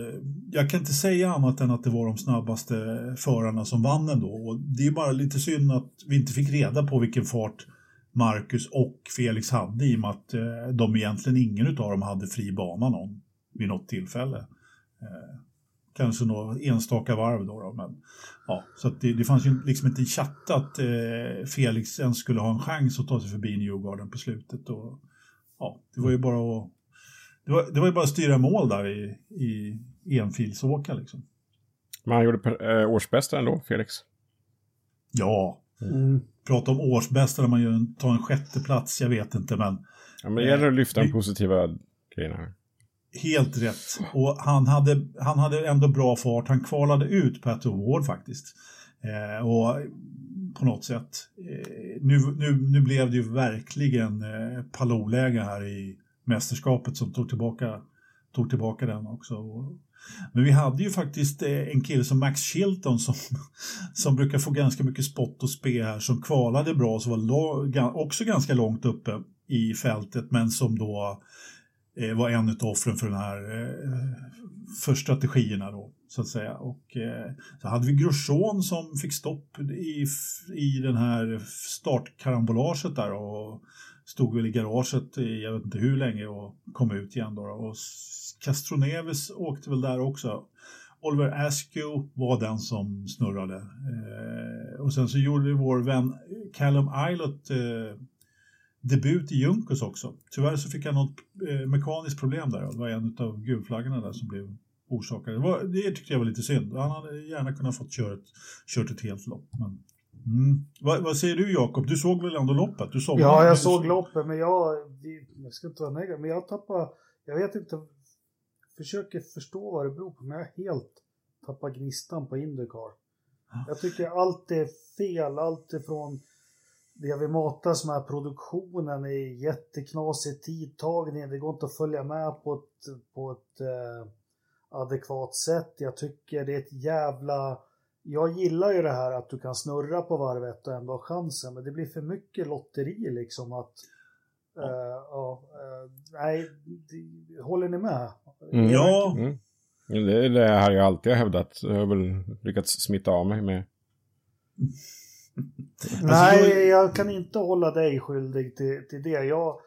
jag kan inte säga annat än att det var de snabbaste förarna som vann ändå. Och det är bara lite synd att vi inte fick reda på vilken fart Marcus och Felix hade i och med att eh, de egentligen ingen av dem hade fri bana någon vid något tillfälle. Eh, kanske några enstaka varv då, då men ja, så det, det, fanns ju liksom inte en chatt att Felix ens skulle ha en chans att ta sig förbi Newgarden på slutet. Och, ja, det var ju bara att det var, det var ju bara att styra mål där i, i enfilsåka liksom. Men han gjorde per, äh, årsbästa ändå, Felix? Ja, Mm. Prata om årsbästa när man gör en, tar en sjätte plats, jag vet inte men... Ja, men det gäller att lyfta de positiva grejerna här. Helt rätt. Och han hade, han hade ändå bra fart. Han kvalade ut Pat Ward faktiskt. Eh, och på något sätt. Eh, nu, nu, nu blev det ju verkligen eh, Palou-läge här i mästerskapet som tog tillbaka, tog tillbaka den också. Men vi hade ju faktiskt eh, en kille som Max Chilton som, som brukar få ganska mycket spott och spe här som kvalade bra och var också ganska långt uppe i fältet men som då eh, var en av offren för den här eh, för strategierna då så att säga. Och så hade vi Grosjean som fick stopp i, i den här startkarambolaget där och stod väl i garaget i jag vet inte hur länge och kom ut igen då. Och Castroneves åkte väl där också. Oliver Askew var den som snurrade. Eh, och sen så gjorde vår vän Callum Eilert eh, debut i Junkers också. Tyvärr så fick han något eh, mekaniskt problem där. Det var en av gulflaggorna där som blev orsakade. Det, var, det tyckte jag var lite synd. Han hade gärna kunnat fått kört, kört ett helt lopp. Men, mm. vad, vad, säger du Jakob? Du såg väl ändå loppet? Du såg ja, jag såg loppet, men jag, jag ska inte vara negativ, men jag tappade, jag vet inte försöker förstå vad det beror på, men jag har helt tappat gnistan på Indycar. Jag tycker allt är fel, allt ifrån det vi matas med, produktionen är jätteknasig, tidtagning, det går inte att följa med på ett, på ett eh, adekvat sätt. Jag tycker det är ett jävla... Jag gillar ju det här att du kan snurra på varvet och ändå ha chansen, men det blir för mycket lotteri liksom att... Ja. Uh, uh, uh, nej, det, håller ni med? Mm. Ja. Mm. Det, det har jag alltid hävdat. Jag har väl lyckats smitta av mig med. Nej, jag kan inte hålla dig skyldig till, till det. Jag,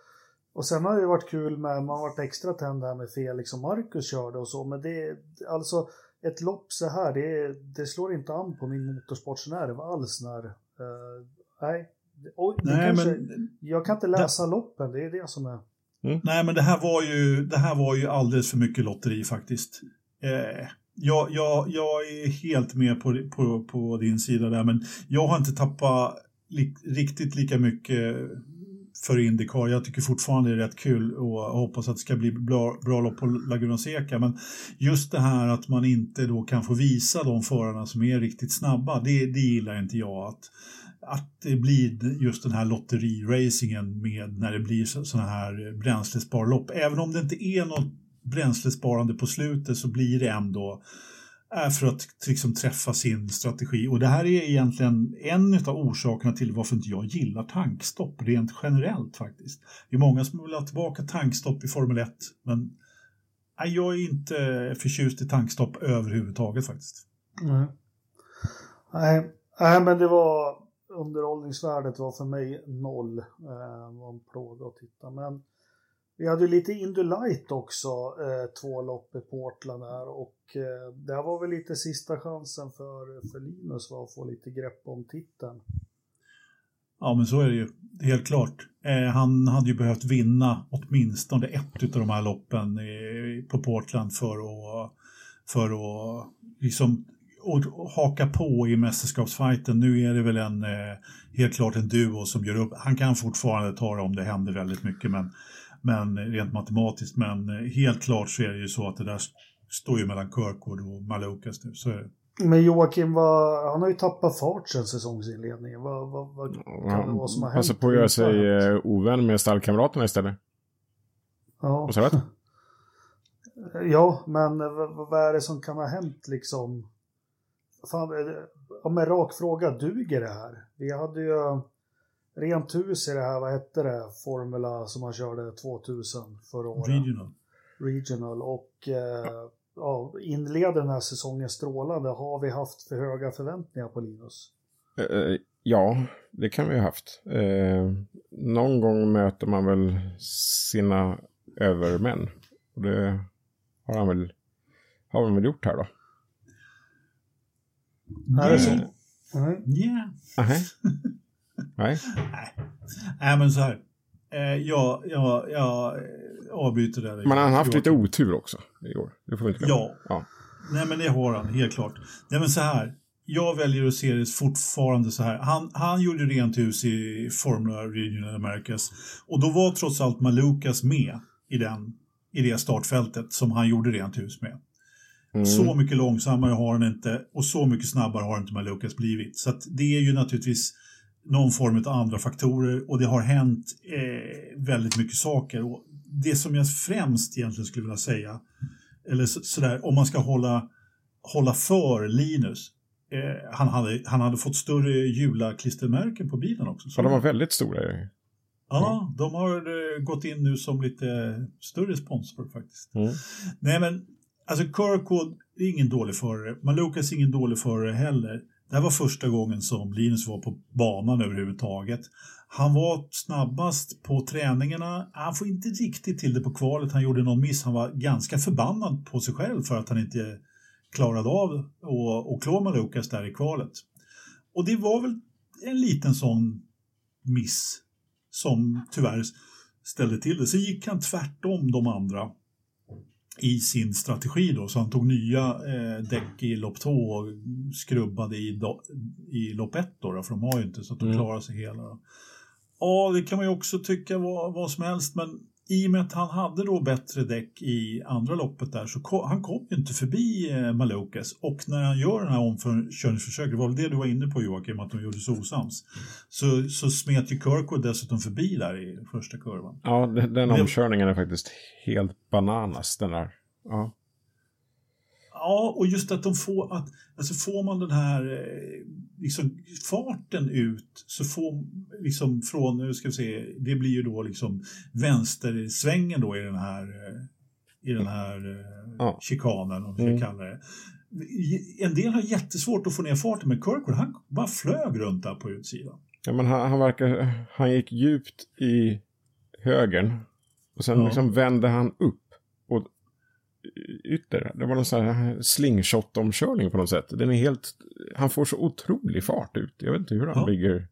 och sen har det varit kul med, man har varit extra tänd här med Felix och Marcus körde och så, men det, alltså ett lopp så här, det, det slår inte an på min motorsportsnerv alls när, uh, nej. Och, nej kanske, men, jag kan inte läsa det, loppen, det är det som är... Mm. Nej, men det här, var ju, det här var ju alldeles för mycket lotteri faktiskt. Eh, jag, jag, jag är helt med på, på, på din sida där, men jag har inte tappat li, riktigt lika mycket för Indycar. Jag tycker fortfarande det är rätt kul och hoppas att det ska bli bra, bra lopp på Laguna Seca. Men just det här att man inte då kan få visa de förarna som är riktigt snabba, det, det gillar inte jag. Att, att det blir just den här lotteriracingen med när det blir sådana här bränslesparlopp. Även om det inte är något bränslesparande på slutet så blir det ändå för att liksom träffa sin strategi. Och det här är egentligen en av orsakerna till varför inte jag gillar tankstopp rent generellt faktiskt. Det är många som vill ha tillbaka tankstopp i Formel 1, men nej, jag är inte förtjust i tankstopp överhuvudtaget faktiskt. Nej. Nej, nej men det var underhållningsvärdet var för mig noll. Eh, det var en plåga att titta. Men vi hade ju lite Indulight också, eh, två lopp i Portland här och eh, det här var väl lite sista chansen för, för Linus var att få lite grepp om titeln. Ja, men så är det ju. Helt klart. Eh, han hade ju behövt vinna åtminstone ett av de här loppen i, på Portland för att, för att liksom, och haka på i mästerskapsfighten. Nu är det väl en, eh, helt klart en duo som gör upp. Han kan fortfarande ta det om det händer väldigt mycket, men men rent matematiskt. Men eh, helt klart så är det ju så att det där står ju mellan Kirkwood och Malukas nu. Så är det. Men Joakim, vad, han har ju tappat fart sen säsongsinledningen. Vad, vad, vad kan det vara som har hänt? Passa på att göra sig eh, ovän med stallkamraterna istället. Ja. Och så rätt. Ja, men vad, vad är det som kan ha hänt liksom? Fan, om en rak fråga, duger det här? Vi hade ju rent hus i det här, vad hette det, Formula som man körde 2000 förra året? Regional. Regional och eh, ja, inleder den här säsongen strålande. Har vi haft för höga förväntningar på Linus? Uh, ja, det kan vi ha haft. Uh, någon gång möter man väl sina övermän. Och det har han väl, har han väl gjort här då. Är så? Nej. Yeah. Nej. Nej. Nej, men så här. Eh, jag, jag, jag avbryter det. Men han har haft lite otur också i år. Det får vi inte ja. ja. Nej, men det har han, helt klart. Nej, men så här. Jag väljer att se det fortfarande så här. Han, han gjorde rent hus i Formula Regional Americas. Och då var trots allt Malukas med i, den, i det startfältet som han gjorde rent hus med. Mm. Så mycket långsammare har han inte och så mycket snabbare har inte Malukas blivit. Så det är ju naturligtvis någon form av andra faktorer och det har hänt eh, väldigt mycket saker. Och det som jag främst egentligen skulle vilja säga, eller sådär, så om man ska hålla, hålla för Linus, eh, han, hade, han hade fått större Jula-klistermärken på bilen också. Så ja, de var väldigt stora. Ja, de har eh, gått in nu som lite större sponsor faktiskt. Mm. Nej men, alltså Kirkwood är ingen dålig förare, Malukas är ingen dålig förare heller. Det här var första gången som Linus var på banan överhuvudtaget. Han var snabbast på träningarna. Han får inte riktigt till det på kvalet. Han gjorde någon miss. Han var ganska förbannad på sig själv för att han inte klarade av att klå Malukas där i kvalet. Och det var väl en liten sån miss som tyvärr ställde till det. Sen gick han tvärtom de andra i sin strategi då, så han tog nya eh, däck i lopp två och skrubbade i, do, i lopp ett då, då, för de har ju inte så att de mm. klarar sig hela. Då. Ja, det kan man ju också tycka vad, vad som helst, men i och med att han hade då bättre däck i andra loppet där så kom, han kom ju inte förbi eh, Malukas och när han gör den här omkörningsförsöket, det var väl det du var inne på Joakim, att de gjorde så osams, så, så smet ju Kirkwood dessutom förbi där i första kurvan. Ja, den, den omkörningen är faktiskt helt bananas den där. Ja. Ja, och just att de får att, alltså får man den här eh, liksom, farten ut så får liksom från, nu ska vi se, det blir ju då liksom vänstersvängen då i den här, eh, i den här eh, ja. chikanen, om vi ska mm. kalla det. En del har jättesvårt att få ner farten, men Kirkwood han bara flög runt där på utsidan. Ja, men han, han verkar, han gick djupt i högern och sen ja. liksom vände han upp ytter. Det var någon sån här slingshot-omkörning på något sätt. Den är helt... Han får så otrolig fart ut. Jag vet inte hur han ja. bygger...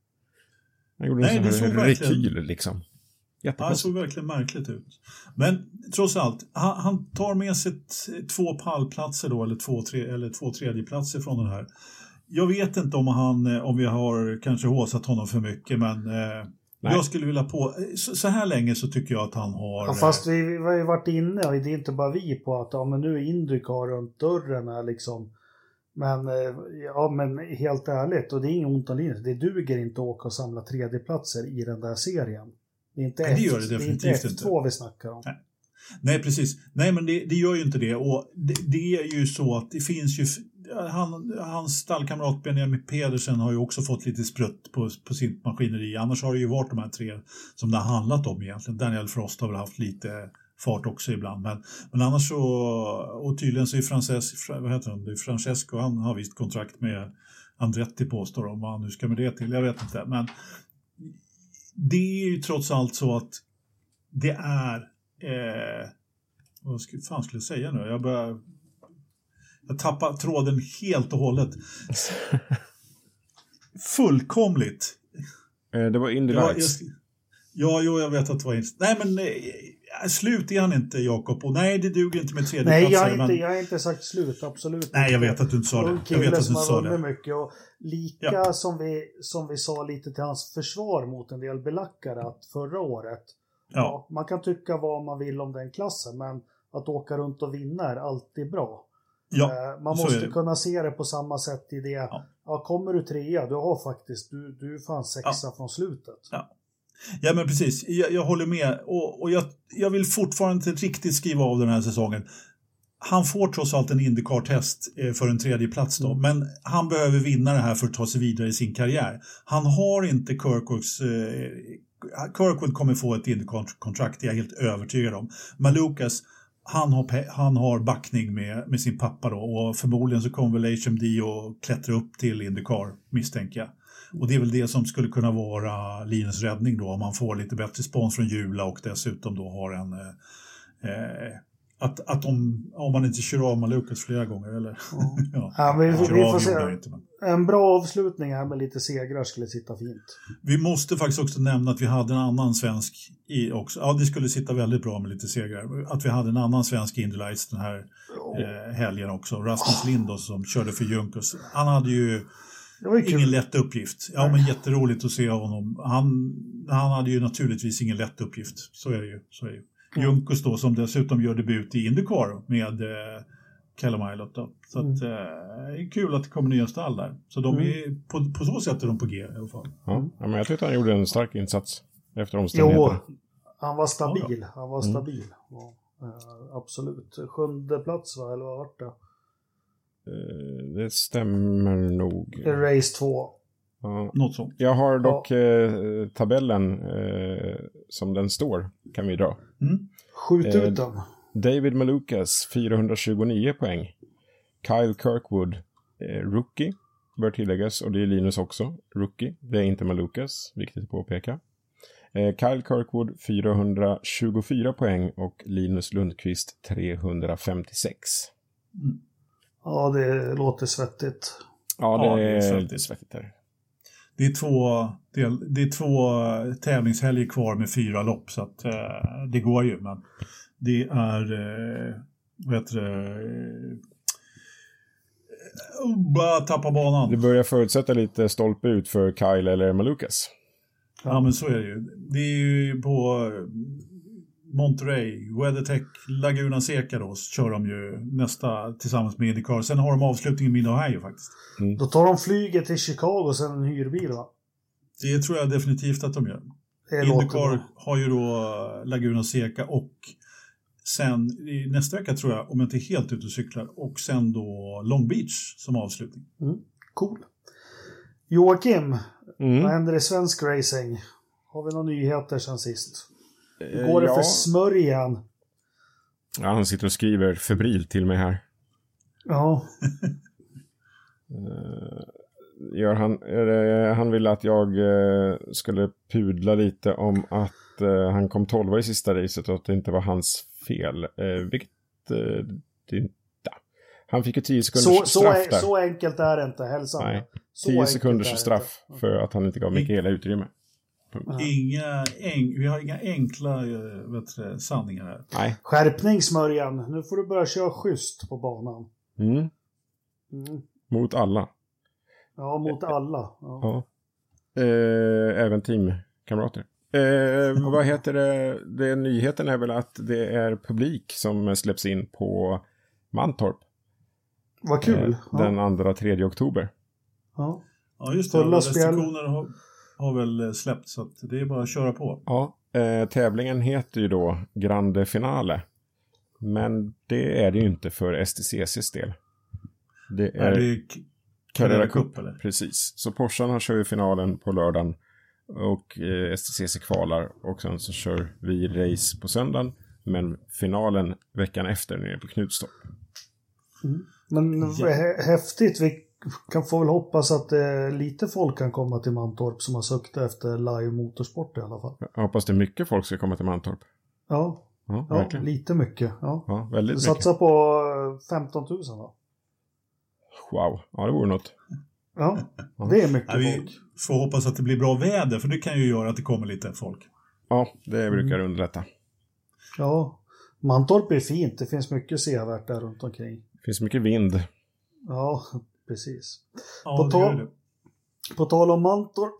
Han gjorde Nej, en sån här rekyl liksom. Ja, det såg verkligen märkligt ut. Men trots allt, han, han tar med sig två pallplatser då, eller två, tre, eller två tredjeplatser från den här. Jag vet inte om, han, om vi har kanske håsat honom för mycket, men eh, Nej. Jag skulle vilja på... Så, så här länge så tycker jag att han har... Ja, fast vi, vi har ju varit inne, och det är inte bara vi, på att ja, men nu är Indycar runt dörren här liksom. Men, eh, ja, men helt ärligt, och det är inget ont om Linus, det duger inte att åka och samla tredjeplatser i den där serien. Det är inte, Nej, det gör det F, det är inte definitivt F2 inte. vi snackar om. Nej. Nej, precis. Nej, men det, det gör ju inte det. Och det, det är ju så att det finns ju... Han, hans stallkamrat Benjamin Pedersen har ju också fått lite sprutt på, på sitt maskineri. Annars har det ju varit de här tre som det har handlat om egentligen. Daniel Frost har väl haft lite fart också ibland. Men, men annars så... Och tydligen så är Frances, vad heter han? Francesco, han har visst kontrakt med Andretti påstår de. Vad han nu ska med det till, jag vet inte. Men det är ju trots allt så att det är Eh, vad ska, fan skulle jag säga nu? Jag börjar... Jag tappar tråden helt och hållet. Fullkomligt. Eh, det var Indy Ja, jag, Lights. ja, jo, jag vet att det var inte... Nej, men eh, slut är han inte, Jakob. Och nej, det duger inte med tredje Nej, jag har, platser, inte, men... jag har inte sagt slut, absolut Nej, jag vet att du inte sa det. Jag vet att du inte sa det. mycket. Och lika Ja. som, vi, som vi sa lite till hans försvar mot en del belackare att förra året, Ja, ja, man kan tycka vad man vill om den klassen, men att åka runt och vinna är alltid bra. Ja, Eh, man måste kunna se det på samma sätt i det. Ja. Ja. kommer du trea, du har faktiskt, du, du är fan sexa från slutet. Ja. Ja, men precis. Jag, jag håller med. Och, och jag, jag vill fortfarande inte riktigt skriva av den här säsongen. Han får trots allt en Indycar-test eh, för en tredje plats då, Mm. men han behöver vinna det här för att ta sig vidare i sin karriär. Han har inte Kirkwoods... Eh, Kirkwood kommer få ett Indycar-kontrakt, det är jag helt övertygad om. Men Lucas, han har, han har backning med, med sin pappa då och förmodligen så kommer väl HMD att klättra upp till Indycar, misstänker jag. Och det är väl det som skulle kunna vara Linus räddning då om man får lite bättre spons från Jula och dessutom då har en eh, att, att om, om man inte kör av med Lucas flera gånger eller Ja. ja, Ja, vi, vi, vi får se. inte, men. En bra avslutning här med lite segrar skulle sitta fint. Vi måste faktiskt också nämna att vi hade en annan svensk i också. Ja, det skulle sitta väldigt bra med lite segrar. Att vi hade en annan svensk i Indy Lights den här eh, helgen också. Rasmus Lindos som körde för Junkers. Han hade ju ingen kul. lätt uppgift. Ja, men jätteroligt att se honom. Han, han hade ju naturligtvis ingen lätt uppgift. Så är det ju. Så är det ju. Junkers då som dessutom gör debut i Indycar med eh, Callum Ilott då. Så att, eh, det är kul att det kommer nya stall där. Så de är, på, på så sätt är de på G i alla fall. Ja, ja, men jag tyckte han gjorde en stark insats efter Jo, omständigheterna. han var stabil. Han Mm. var stabil. Ja, eh, absolut. Sjunde plats va, eller vad var det? Eh, Det stämmer nog. Race 2. Ja. Något sånt. Jag har dock eh, tabellen eh, som den står, kan vi dra. Mm. Skjut Eh, ut den. David Malukas 429 poäng. Kyle Kirkwood eh, rookie, bör tilläggas, och det är Linus också, rookie. Det är inte Malukas, viktigt att påpeka. Eh, Kyle Kirkwood 424 poäng och Linus Lundqvist 356. Ja, det låter svettigt. Ja, det, Ja, det är svettigt. svettigt där. Det är två, det är två tävlingshelger kvar med fyra lopp så att eh, det går ju. Men det är, eh, vad heter det, eh, bara tappa banan. Det börjar förutsätta lite stolpe ut för Kyle eller Malukas. Ja men så är det ju. Det är ju på eh, Monterey, WeatherTech, Laguna Seca då, så kör de ju nästa tillsammans med Indycar. Sen har de avslutningen med Ohio faktiskt. Då tar de flyget till Chicago och sen en hyrbil va? Det tror jag definitivt att de gör. Indycar har ju då Laguna Seca och sen nästa vecka tror jag, om jag inte är helt ute och cyklar, och sen då Long Beach som avslutning. Cool. Joakim, vad Mm. händer i svensk racing? Har vi några nyheter sen sist? Hur Eh, går det ja. för smörjan? Ja, han sitter och skriver febrilt till mig här. Ja, Gör han, är det, han ville att jag eh, skulle pudla lite om att eh, han kom 12 i sista racet och att det inte var hans fel. Eh, vilket eh, det inte... Han fick ju 10 sekunders så, så, straff är, där. så enkelt är det inte. Hälsa Nej, mig. Så 10 enkelt är sekunders straff inte. för att han inte gav Mikaela utrymme. Inga enk, vi har inga enkla eh, vet du, sanningar här. Nej. Skärpning smörjan. Nu får du börja köra schysst på banan. Mm. Mm. Mot alla. Ja, mot alla. Ja. Ja. Eh, även team kamrater. Eh, vad heter det? det? Nyheten är väl att det är publik som släpps in på Mantorp. Vad kul. Eh, den andra, tredje oktober. Ja, ja just det. Restriktioner har, har väl släppt så det är bara att köra på. Ja, eh, tävlingen heter ju då Grande Finale. Men det är det ju inte för STCCs del. Det är, är det Carrera Cup, eller? Precis. Så Porscharna kör ju finalen på lördagen och eh, STCC kvalar och sen så kör vi race på söndagen. Men finalen veckan efter nere på Knutstorp. Mm. Men ja. häftigt. Vi kan få väl hoppas att eh, lite folk kan komma till Mantorp som har suktat efter live motorsport i alla fall. Jag hoppas det är mycket folk ska komma till Mantorp. Ja, ja, ja lite mycket. Ja. Ja, väldigt mycket. Satsa på 15 000 då. Wow, ja det vore något. Ja, det är mycket ja, vi folk. Får hoppas att det blir bra väder, för det kan ju göra att det kommer lite folk. Ja, det brukar mm. underlätta. Ja, Mantorp är fint. Det finns mycket sevärt där runt omkring. Det finns mycket vind. Ja, precis. Ja, på, tal, på tal om Mantorp,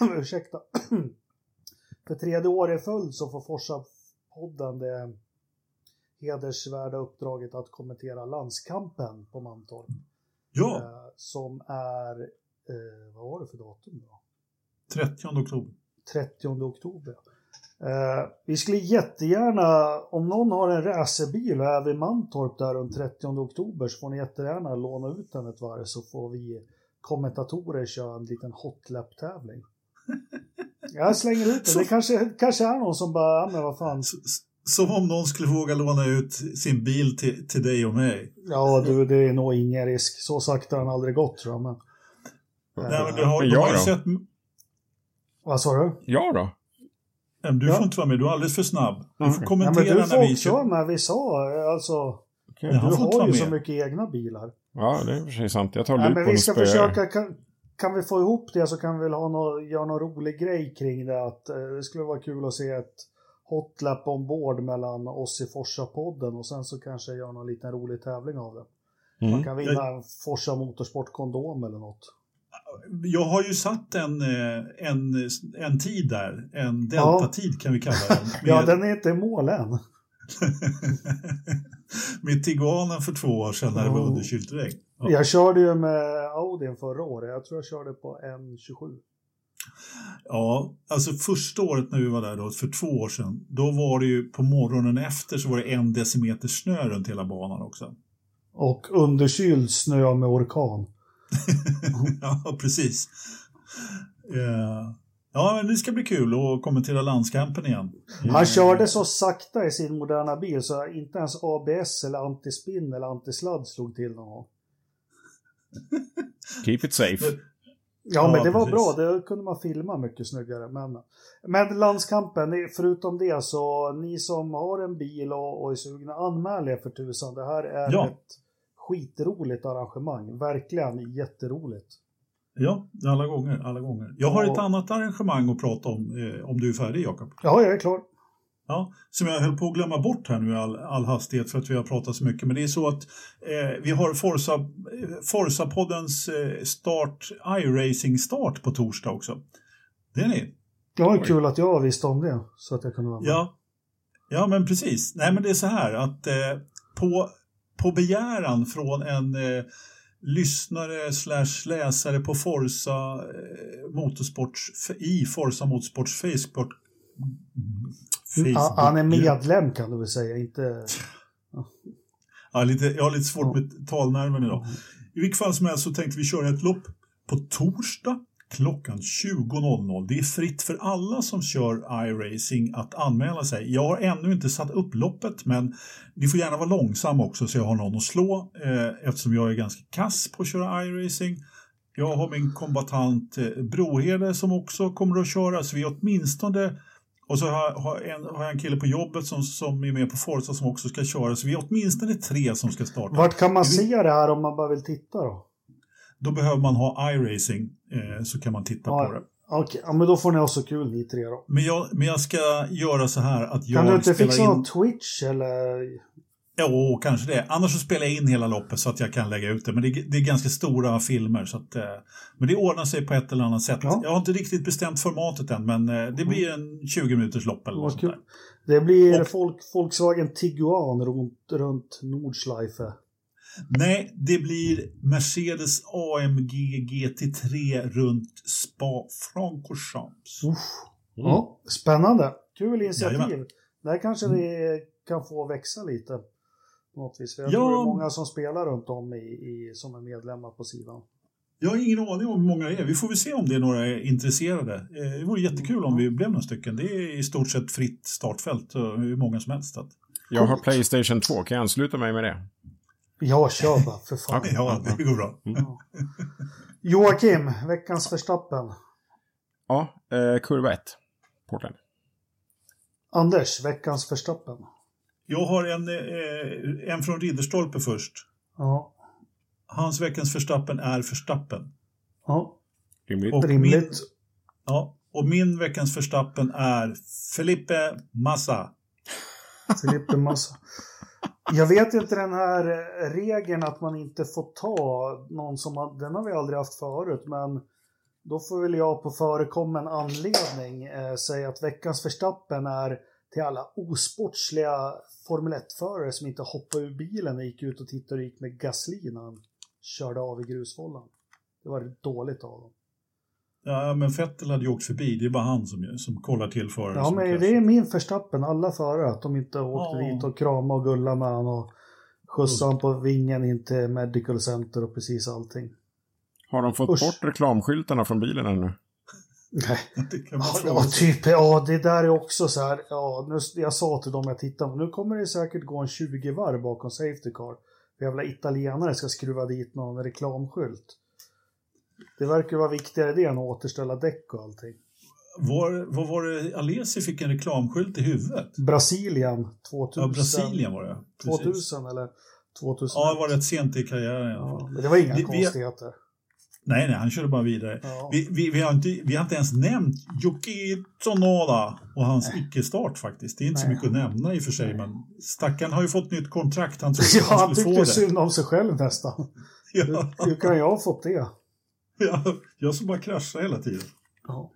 ursäkta. För tredje år i följd så får Forsa-podden det hedersvärda uppdraget att kommentera landskampen på Mantorp. Ja. Eh, som är, eh, vad var det för datum då? 30 oktober. 30 oktober. Eh, vi skulle jättegärna, om någon har en racerbil och är vid Mantorp där runt 30 oktober så får ni jättegärna låna ut den ett varv så får vi kommentatorer köra en liten hotlap-tävling. Jag slänger ut den. Det kanske, kanske är någon som bara, men vad fan. Som om någon skulle våga låna ut sin bil till, till dig och mig. Ja, du, det är nog ingen risk. Så sakta har den aldrig gått tror jag. Men... Nej, men du har, du har ju sett... Vad sa du? Ja då. Du ja. får inte vara med, du är alldeles för snabb. Du får kommentera ja, men du får också vara med, vi sa alltså. Okay. Du har ju så mycket egna bilar. Ja, det är för sig sant. Jag tar ja, men vi ska försöka, kan, kan, vi få ihop det så kan vi väl ha något, göra någon rolig grej kring det. Att, eh, det skulle vara kul att se ett hotlap ombord mellan oss i Forsa-podden och sen så kanske göra någon liten rolig tävling av det. Mm. Man kan vinna en Forsa Motorsport-kondom eller något. Jag har ju satt en, eh, en, en tid där, en delta-tid kan vi kalla den. Med... ja, den är inte i mål än. med Tiguanen för två år sedan när det var underkylt regn. Ja. Jag körde ju med Audin förra året, jag tror jag körde på 1.27. Ja, alltså första året när vi var där då, för två år sedan, då var det ju på morgonen efter så var det en decimeter snö runt hela banan också. Och underkyld snö med orkan. ja, precis. Uh, ja, men det ska bli kul att kommentera landskampen igen. Han körde så sakta i sin moderna bil så inte ens ABS eller antispinn eller antisladd slog till någon gång. Keep it safe. Ja, men det var precis. bra. Det kunde man filma mycket snyggare. Men, men landskampen, förutom det så ni som har en bil och, och är sugna, anmäl er för tusan. Det här är ja. ett skitroligt arrangemang. Verkligen jätteroligt. Ja, alla gånger, alla gånger. Jag har ja. ett annat arrangemang att prata om, eh, om du är färdig Jakob. Ja, jag är klar. Ja, som jag höll på att glömma bort här nu i all, all hastighet för att vi har pratat så mycket. Men det är så att eh, vi har Forza, Forza-poddens eh, start, iRacing-start på torsdag också. Det är ni. Ja, kul att jag visste om det så att jag kunde vara med. Ja, ja men precis. Nej, men det är så här att eh, på, på begäran från en eh, lyssnare slash läsare på Forza eh, Motorsports, i Forza Motorsports Facebook Facebook. Han är medlem kan du väl säga, inte... Ja. lite, jag har lite svårt med talnerven idag. I vilket fall som helst så tänkte vi köra ett lopp på torsdag klockan 20.00. Det är fritt för alla som kör iRacing att anmäla sig. Jag har ännu inte satt upp loppet men ni får gärna vara långsamma också så jag har någon att slå eh, eftersom jag är ganska kass på att köra iRacing. Jag har min kombatant eh, Brohede som också kommer att köra så vi är åtminstone och så har, har, en, har jag en kille på jobbet som, som är med på Forza som också ska köra. Så vi är åtminstone tre som ska starta. Vart kan man se det här om man bara vill titta då? Då behöver man ha iRacing eh, så kan man titta ja, på det. Okej, okay. ja, men då får ni ha så kul ni tre då. Men jag, men jag ska göra så här att jag Kan du inte fixa in... någon Twitch eller? Jo, kanske det. Annars så spelar jag in hela loppet så att jag kan lägga ut det. Men det är, det är ganska stora filmer. Så att, eh, men det ordnar sig på ett eller annat sätt. Ja. Jag har inte riktigt bestämt formatet än, men eh, det blir en 20 minuters lopp eller något sånt. Det blir Och- folk, Volkswagen Tiguan runt, runt Nordschleife. Nej, det blir Mercedes AMG GT3 runt Spa-Francorchamps. Uff. Mm. Ja, spännande. Kul initiativ. Jajamän. Där kanske Mm. det kan få växa lite. På något vis. För jag Ja. tror det är många som spelar runt om i, i, som är medlemmar på sidan. Jag har ingen aning om hur många det är. Vi får väl se om det är några intresserade. Eh, Det vore jättekul om vi blev några stycken. Det är i stort sett fritt startfält, och hur många som helst. Att... Jag har Playstation 2, kan jag ansluta mig med det? Ja, kör bara för fan. Okej. Ja, det går bra. Ja. Joakim, veckans förstappen. Ja, eh, kurva 1. Portland. Anders, veckans förstappen. Jag har en, eh, en från Ridderstolpe först. Ja. Hans veckans förstappen är förstappen. ja. Rimligt. Och Rimligt. Min, ja, och min veckans förstappen är Felipe Massa. Filippe Massa. Jag vet inte den här eh, regeln att man inte får ta någon som har, den har vi aldrig haft förut, men då får väl jag på förekommen anledning eh, säga att veckans förstappen är till alla osportsliga Formel 1-förare som inte hoppade ur bilen och gick ut och tittade och gick med Gasly när han körde av i grusfållan. Det var dåligt av dem. Ja, men Vettel hade ju åkt förbi. Det är bara han som, som kollar till förare. Ja, men det är min förstappen, alla förare, att de inte åkte Ja. dit och kramade och gullade med honom och skjutsade honom på vingen in till Medical Center och precis allting. Har de fått Usch. bort reklamskyltarna från bilen ännu? Nej. Det Ja, ja, typ, ja, det där är också så här, ja, nu, jag sa till dem jag tittade, nu kommer det säkert gå en 20 varv bakom Safety Car. För jävla italienare ska skruva dit någon reklamskylt. Det verkar vara viktigare det än att återställa däck och allting. Var, vad var det? Alesi fick en reklamskylt i huvudet. Brasilien 2000. Ja, Brasilien var det. Precis. 2000 eller 2000. Ja, det var rätt sent i karriären i alla fall. Ja, men det var inga vi- konstigheter. Nej, nej, han körde bara vidare. Ja. Vi, vi, vi, har inte, vi har inte ens nämnt Yuki Tsunoda och hans icke-start faktiskt. Det är inte så Nej. mycket att nämna i och för sig, men stackaren har ju fått nytt kontrakt. Han trodde Ja, han han skulle tyckte få det. synd om sig själv nästan. Ja, Hur, hur kan jag ha fått det? ja, jag som bara kraschar hela tiden. Ja.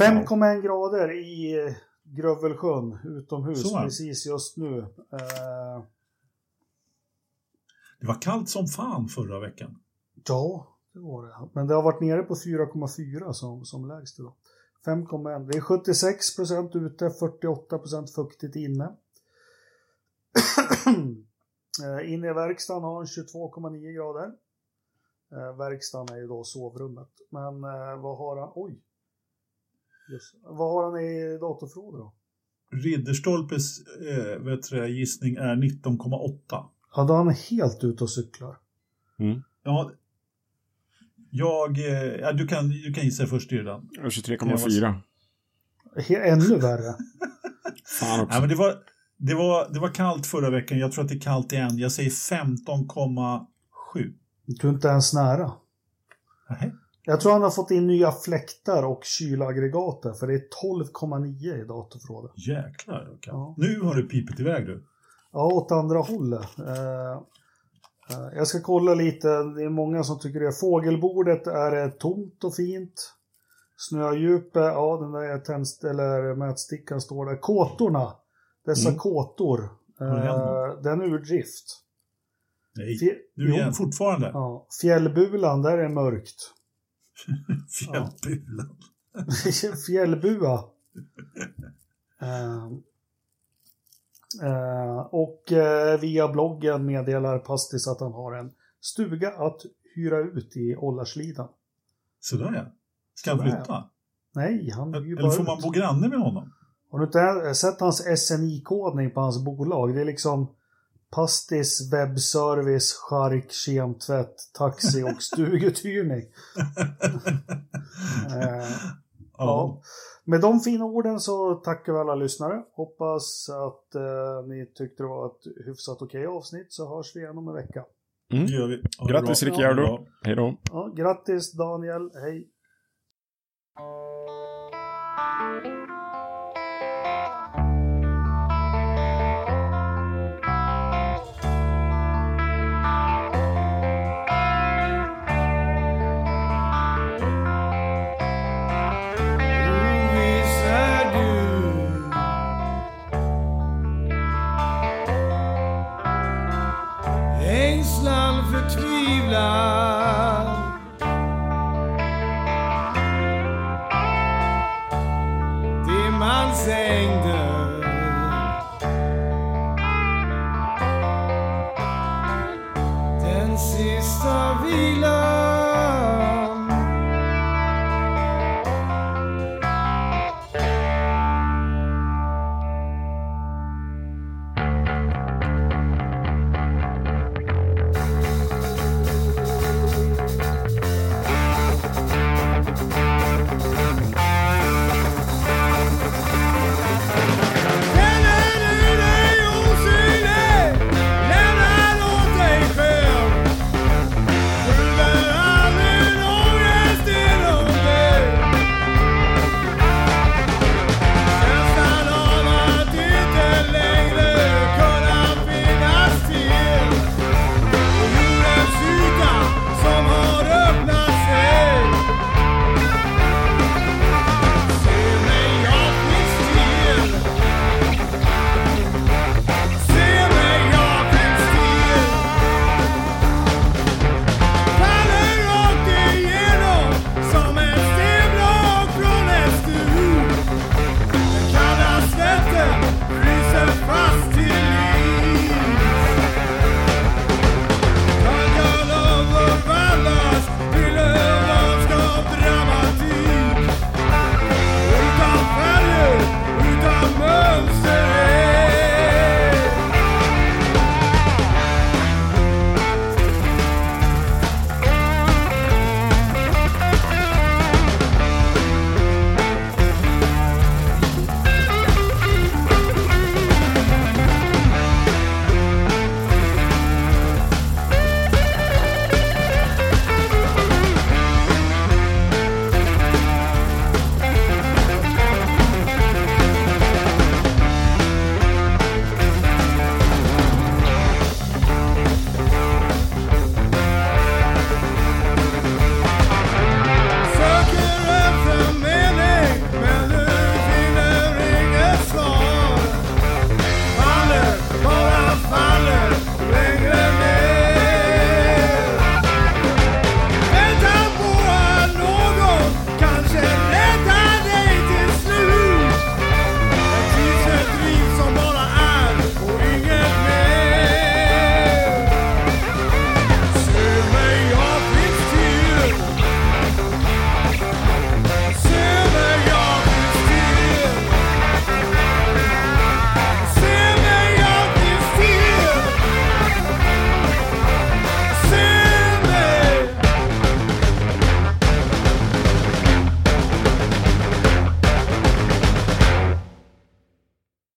5,1 grader i eh, Grövelsjön utomhus Så. precis just nu. Eh, Det var kallt som fan förra veckan. ja, det var det. Men det har varit nere på 4,4 som, som lägst idag. 5,1. Det är 76 procent ute, 48 procent fuktigt inne. Eh, Inne i verkstaden har han 22,9 grader. Eh, verkstaden är ju då sovrummet. Men eh, vad har han? Oj! Just, vad har han i datorförråd då? Ridderstolpes eh, vet det, gissning är 19,8. Ja, då är han helt ute och cyklar. Mm. Ja, jag, eh, ja, du, kan, du kan gissa först redan. 23,4. He- ännu värre. Fan också. Nej, men det, var, det, var, det var kallt förra veckan. Jag tror att det är kallt igen. Jag säger 15,7. Du är inte ens nära. Nähä. Jag tror han har fått in nya fläktar och kylaggregatet för det är 12,9 i datorförrådet. Jäklar. Okay. Ja. Nu har du pipit iväg du. Ja, åt andra hållet. Eh, jag ska kolla lite, det är många som tycker det. Fågelbordet är eh, tomt och fint. Snödjupet, ja den där tändst eller mätstickan står där. Kåtorna, dessa Mm. kåtor, det eh, den är ur drift. Nej, du jo, igen fortfarande. Ja, fjällbulan, där är mörkt. Fjällbulan. Fjällbua. Eh, eh, och eh, via bloggen meddelar Pastis att han har en stuga att hyra ut i Ållarslidan. Sådär ja. Ska han Sådär, flytta? Nej, han hyr Eller bara får man ut. bo granne med honom? Har du inte sett hans SNI-kodning på hans bolag? Det är liksom Pastis, webbservice, chark, kemtvätt, taxi och stuguthyrning. Eh, Ja. Med de fina orden så tackar vi alla lyssnare. Hoppas att eh, ni tyckte det var ett hyfsat okej avsnitt så hörs vi igen om en vecka. Det gör vi. Ha Grattis. Ricciardo. Bra. Hej då. Ja, grattis Daniel, hej! tvivlar Dimmans ängder Den sista vilar